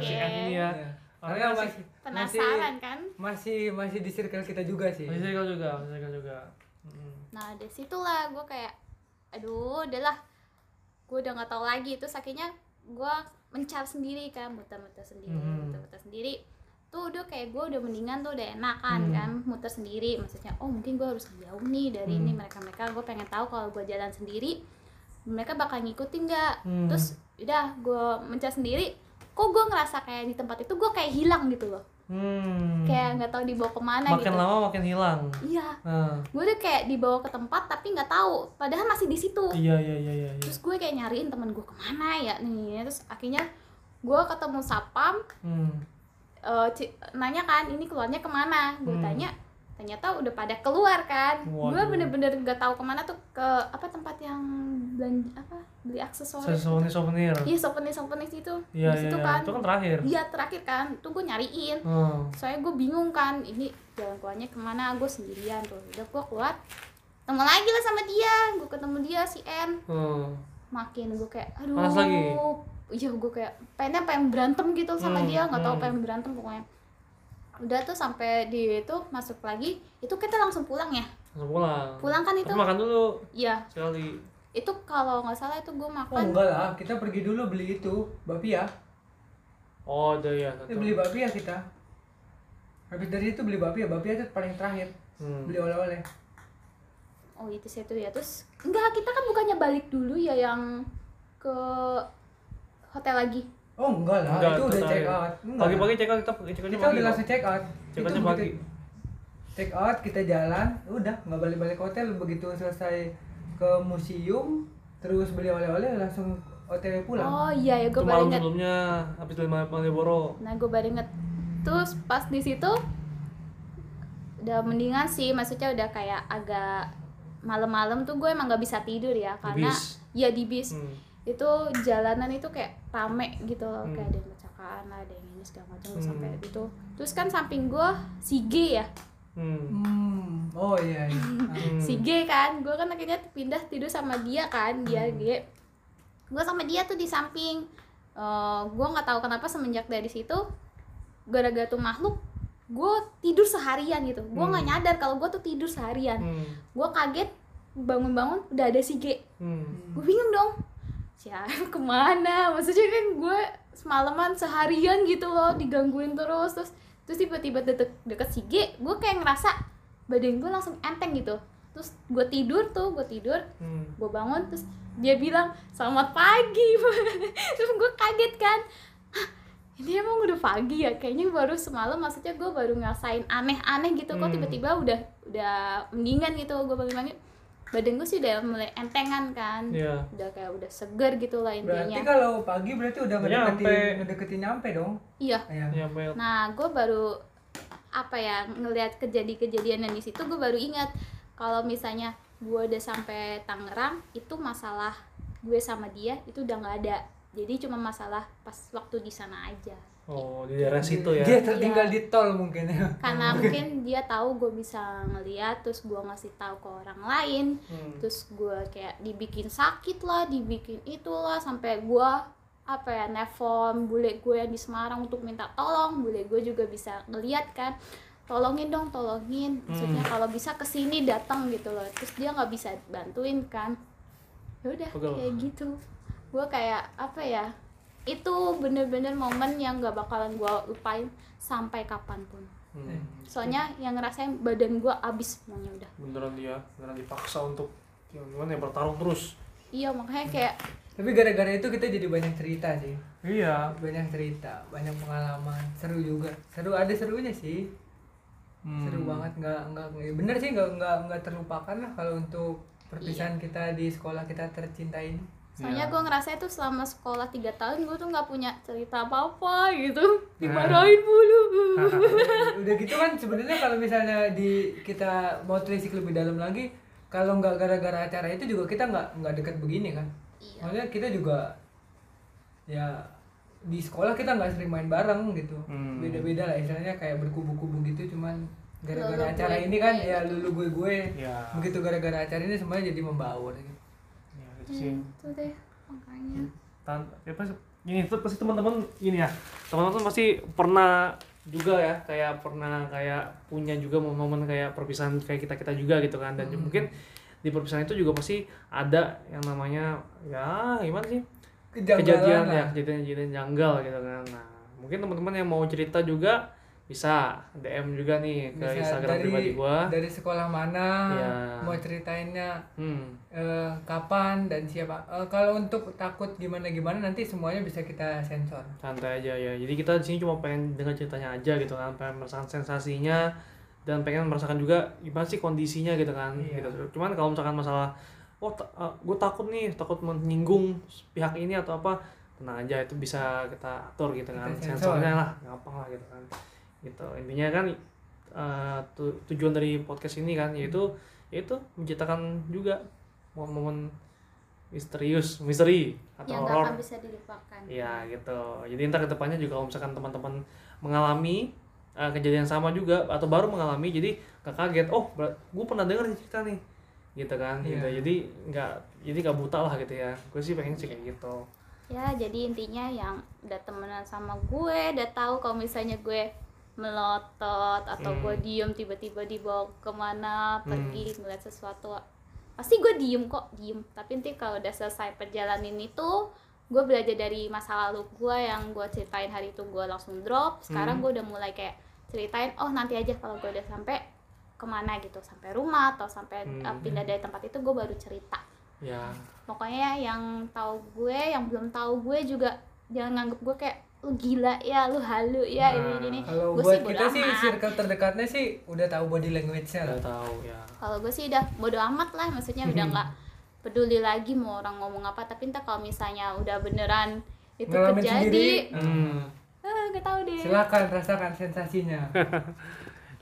Si N ini ya. Iya. Karena masih penasaran kan masih masih di circle kita juga sih Masih circle juga, masih circle juga. Hmm. nah dari situlah gue kayak aduh udahlah gue udah nggak tahu lagi itu akhirnya gue mencar sendiri kan muter-muter sendiri Mhm. muter-muter sendiri tuh udah kayak gue udah mendingan tuh udah enakan Hmm. kan muter sendiri maksudnya oh mungkin gue harus jauh nih dari ini Hmm. mereka mereka gue pengen tahu kalau gue jalan sendiri mereka bakal ngikutin nggak Hmm. terus udah gue mencar sendiri kok gue ngerasa kayak di tempat itu gue kayak hilang gitu loh Hmm. kayak nggak tahu dibawa ke mana makin gitu lama makin hilang. iya Nah. gue udah kayak dibawa ke tempat tapi nggak tahu padahal masih di situ Iya iya iya iya. iya. terus gue kayak nyariin temen gue ke mana ya nih terus akhirnya gue ketemu sapam Hmm. eh, ci- nanya kan ini keluarnya ke mana gue Hmm. tanya ternyata udah pada keluar kan gue bener-bener gak tahu ke mana tuh ke apa tempat yang belanja apa beli aksesoris Souvenir souvenir. iya souvenir souvenir itu Iya iya. iya. kan Itu kan terakhir. iya terakhir kan tuh gue nyariin Hmm. soalnya gue bingung kan ini jalan keluarnya ke mana gue sendirian tuh udah gue keluar ketemu lagi lah sama dia gue ketemu dia si N Hmm. makin gue kayak aduh Panas lagi? iya gue kayak pengennya pengen berantem gitu sama Hmm, dia nggak tahu hmm. pengen berantem pokoknya udah tuh sampai di itu masuk lagi itu kita langsung pulang ya Langsung pulang. pulang kan itu Tapi makan dulu iya sekali. Itu kalau nggak salah itu gue oh makan enggak lah. Kita pergi dulu beli itu bakpia Oh, ada ya. kita beli bakpia kita. Habis dari itu beli babi ya. Babi itu paling terakhir. Hmm. beli oleh-oleh. Oh itu situ ya. Terus enggak kita kan bukannya balik dulu ya yang ke hotel lagi? Oh enggak lah. Enggak, itu udah check out. Enggak. Pagi-pagi check out kita check outnya kita pagi. udah langsung check out. Check outnya pagi. check out kita jalan udah nggak balik-balik ke hotel begitu selesai ke museum terus beli oleh-oleh langsung otw pulang oh iya ya gue baru malam inget sebelumnya habis lima Malioboro. nah gue baru inget terus pas di situ udah mendingan sih maksudnya udah kayak agak malam-malam tuh gue emang nggak bisa tidur ya Di karena bis. ya di bis Hmm. itu jalanan itu kayak rame gitu loh Hmm. kayak ada yang kecelakaan lah ada yang ini segala macam Hmm. sampai itu terus kan samping gue si G ya Hmm. hmm oh iya iya. Hmm. si G kan gue kan akhirnya pindah tidur sama dia kan dia Hmm. G gue sama dia tuh di samping Eh gue nggak tahu kenapa semenjak dari situ gara-gara tuh makhluk gue tidur seharian gitu gue nggak Hmm. nyadar kalau gue tuh tidur seharian Hmm. gue kaget bangun-bangun udah ada si G Hmm. gue bingung dong siapa ke mana maksudnya kan gue semalaman seharian gitu loh digangguin terus terus terus tiba-tiba deket, deket si G gue kayak ngerasa badan gue langsung enteng gitu. Terus gue tidur tuh gue tidur Hmm. gue bangun terus dia bilang selamat pagi. Terus gue kaget kan. "Hah, ini emang udah pagi ya? Kayaknya baru semalam maksudnya gue baru ngerasain aneh-aneh gitu. Kok Hmm. tiba-tiba udah udah mendingan gitu gue bangun-bangun badan gue sih udah mulai entengan kan. Iya. udah kayak udah seger gitu lah berarti intinya kalau pagi berarti udah Nyampe. ngedeketin ngedeketin nyampe dong? Iya. Ya Nyampe. nah gue baru apa ya ngelihat kejadian-kejadian yang di situ gue baru ingat. Kalau misalnya gue udah sampai Tangerang itu masalah gue sama dia itu udah nggak ada. Jadi cuma masalah pas waktu di sana aja Oh, di daerah situ ya. dia tertinggal Iya. di tol mungkin ya. Karena mungkin dia tahu gue bisa ngeliat terus gue ngasih tahu ke orang lain. Hmm. terus gue kayak dibikin sakit lah dibikin itulah sampai gue apa ya nelfon bule gue yang di Semarang untuk minta tolong. Bule gue juga bisa ngeliat kan tolongin dong tolongin. Maksudnya kalau bisa ke sini datang gitu loh. Terus dia nggak bisa bantuin kan. Ya udah kayak gitu. Gue kayak apa ya itu bener-bener momen yang gak bakalan gue lupain sampai kapan pun Hmm. soalnya yang ngerasain badan gue abis semuanya udah Beneran dia, beneran dipaksa untuk yang gimana ya bertarung terus. iya makanya kayak tapi gara-gara itu kita jadi banyak cerita sih Iya. banyak cerita banyak pengalaman seru juga seru ada serunya sih Hmm. seru banget nggak nggak bener sih nggak nggak nggak terlupakan lah kalau untuk perpisahan kita di sekolah kita tercinta ini soalnya Iya. gue ngerasa itu selama sekolah tiga tahun gue tuh nggak punya cerita apa apa gitu dimarahin mulu udah gitu kan sebenarnya kalau misalnya di kita mau telisik lebih dalam lagi kalau nggak gara-gara acara itu juga kita nggak nggak dekat begini kan iya maksudnya kita juga ya di sekolah kita nggak sering main bareng gitu Hmm. beda-beda lah istilahnya kayak berkubu-kubu gitu cuman gara-gara Lulu acara gue ini kan gue ya gitu. lulu gue gue Ya. begitu gara-gara acara ini semuanya jadi membaur gitu. Ya, gitu itu deh makanya. Tan ya pasti ini tuh pasti teman-teman ini ya. Teman-teman tuh pasti pernah juga ya kayak pernah kayak punya juga momen-momen kayak perpisahan kayak kita-kita juga gitu kan. Dan mungkin di perpisahan itu juga pasti ada yang namanya ya gimana sih? Kejanggalan kejadian lah. ya kejadian-kejadian janggal gitu kan. Nah mungkin teman-teman yang mau cerita juga bisa DM juga nih ke Bisa Instagram dari pribadi gua. dari sekolah mana Iya. mau ceritainnya hmm. eh, kapan dan siapa. Eh, kalau untuk takut gimana gimana nanti semuanya bisa kita sensor. Santai aja ya. Jadi kita di sini cuma pengen dengar ceritanya aja gitu kan pengen merasakan sensasinya dan pengen merasakan juga gimana sih kondisinya gitu kan Iya. gitu. Cuman kalau misalkan masalah oh gue takut nih takut menyinggung pihak ini atau apa tenang aja itu bisa kita atur gitu kan. Kita sensor. sensornya lah gampang lah gitu kan gitu intinya kan eh, tu- tujuan dari podcast ini kan yaitu yaitu menciptakan juga momen-momen misterius misteri atau yang gak horor akan bisa dilupakan Iya gitu. Jadi ntar ke depannya juga kalau misalkan teman-teman mengalami uh, kejadian sama juga atau baru mengalami, jadi nggak kaget. Oh, gue pernah dengar cerita nih, gitu kan. Iya. Gitu. Jadi nggak, jadi nggak buta lah gitu ya. Gue sih pengen sih kayak gitu. ya jadi intinya yang udah temenan sama gue udah tahu kalau misalnya gue melotot atau Hmm. gue diem tiba-tiba dibawa ke mana Hmm. pergi ngeliat sesuatu pasti gue diem kok diem tapi nanti kalau udah selesai perjalanan itu gue belajar dari masa lalu gue yang gue ceritain hari itu gue langsung drop sekarang Hmm. gue udah mulai kayak ceritain oh nanti aja kalau gue udah sampai ke mana gitu sampai rumah atau sampai Hmm. uh, pindah dari tempat itu gue baru cerita ya pokoknya yang tahu gue yang belum tahu gue juga jangan nganggep gue kayak lu gila ya lu halu ya Nah, ini ini Kalau gue buat sih kita sih amat circle terdekatnya sih udah tahu body language-nya udah lah. tahu ya kalau gue sih udah bodo amat lah maksudnya udah nggak peduli lagi mau orang ngomong apa tapi entah kalau misalnya udah beneran itu Ngalamin terjadi sendiri. hmm. ah gak tahu deh Silakan rasakan sensasinya.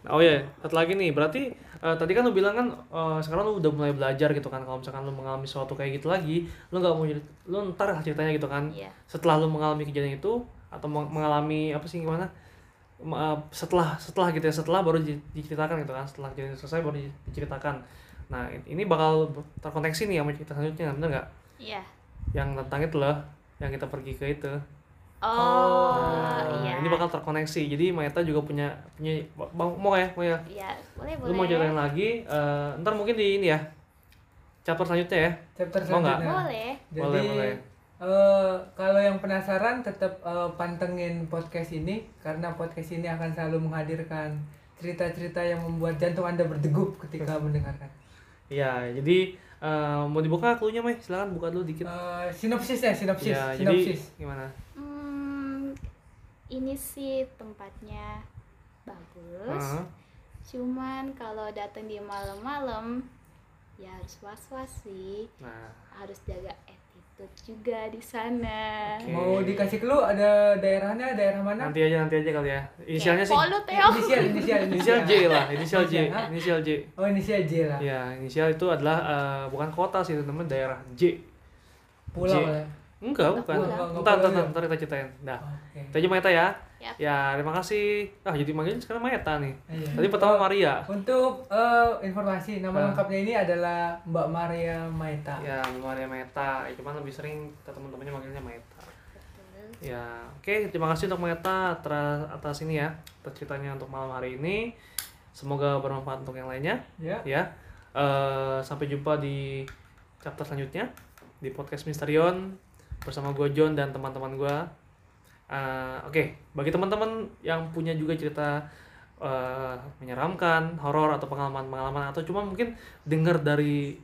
Oh ya, satu lagi nih, berarti eh, tadi kan lu bilang kan eh, sekarang lu udah mulai belajar gitu kan kalau misalkan lu mengalami sesuatu kayak gitu lagi, lu nggak mau lu ntar ceritanya gitu kan. Iya. Setelah lu mengalami kejadian itu atau meng- mengalami apa sih gimana? Ma- setelah setelah gitu ya, setelah baru di- diceritakan gitu kan, setelah kejadian selesai baru di- diceritakan. Nah, ini bakal terkoneksi nih sama cerita selanjutnya, bener nggak? iya Yang tentang itu loh, yang kita pergi ke itu. oh, Nah, iya ini bakal terkoneksi. Jadi Maeta juga punya punya mau mau ya, mau ya? iya boleh lu mau boleh ceritain lagi eh, ntar mungkin di ini ya chapter selanjutnya ya Chapter Mau nggak? selanjutnya. boleh Jadi Boleh, boleh. Eh, kalau yang penasaran tetap eh, pantengin podcast ini karena podcast ini akan selalu menghadirkan cerita-cerita yang membuat jantung Anda berdegup ketika mendengarkan. Iya jadi eh, mau dibuka cluenya Mei silakan buka dulu dikit Eh, sinopsisnya, sinopsis, ya jadi sinopsis. gimana hmm, ini sih tempatnya bagus Heeh. cuman kalau datang di malam-malam ya harus was-was sih nah harus jaga attitude juga di sana Oke. Mau dikasih clue ada daerahnya, daerah mana? nanti aja nanti aja kali ya inisialnya sih Kepo lu, Teo. Inisial, inisial, inisial J lah inisial J inisial J Oh, inisial J lah. ya inisial itu adalah eh, bukan kota sih teman daerah J Pulau J. ya. enggak bukan Pulau. Enggak, enggak ntar ntar pulau ntar, ntar kita ceritain nah Oke. itu aja Maeta ya Yap. ya terima kasih ah jadi manggilnya sekarang Maeta nih Iya. tadi pertama Maria Untuk eh, informasi, nama Ah. lengkapnya ini adalah Mbak Maria Maeta. Ya, Maria Meta. Ya, cuman lebih sering ke teman-temannya manggilnya Meta. Betul. Ya, oke. Terima kasih untuk Meta atas, atas ini ya, atas ceritanya untuk malam hari ini. Semoga bermanfaat untuk yang lainnya. Ya. Ya, Eh, sampai jumpa di chapter selanjutnya di podcast Misterion bersama gue John dan teman-teman gue. Eh, Oke, bagi teman-teman yang punya juga cerita eh, menyeramkan, horor atau pengalaman-pengalaman atau cuma mungkin dengar dari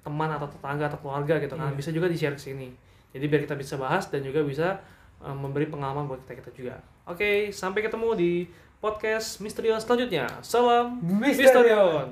teman atau tetangga atau keluarga gitu kan Iya. bisa juga di share ke sini. Jadi biar kita bisa bahas dan juga bisa eh, memberi pengalaman buat kita kita juga. Oke, sampai ketemu di podcast Misterion selanjutnya. Salam Misterion. Misterion.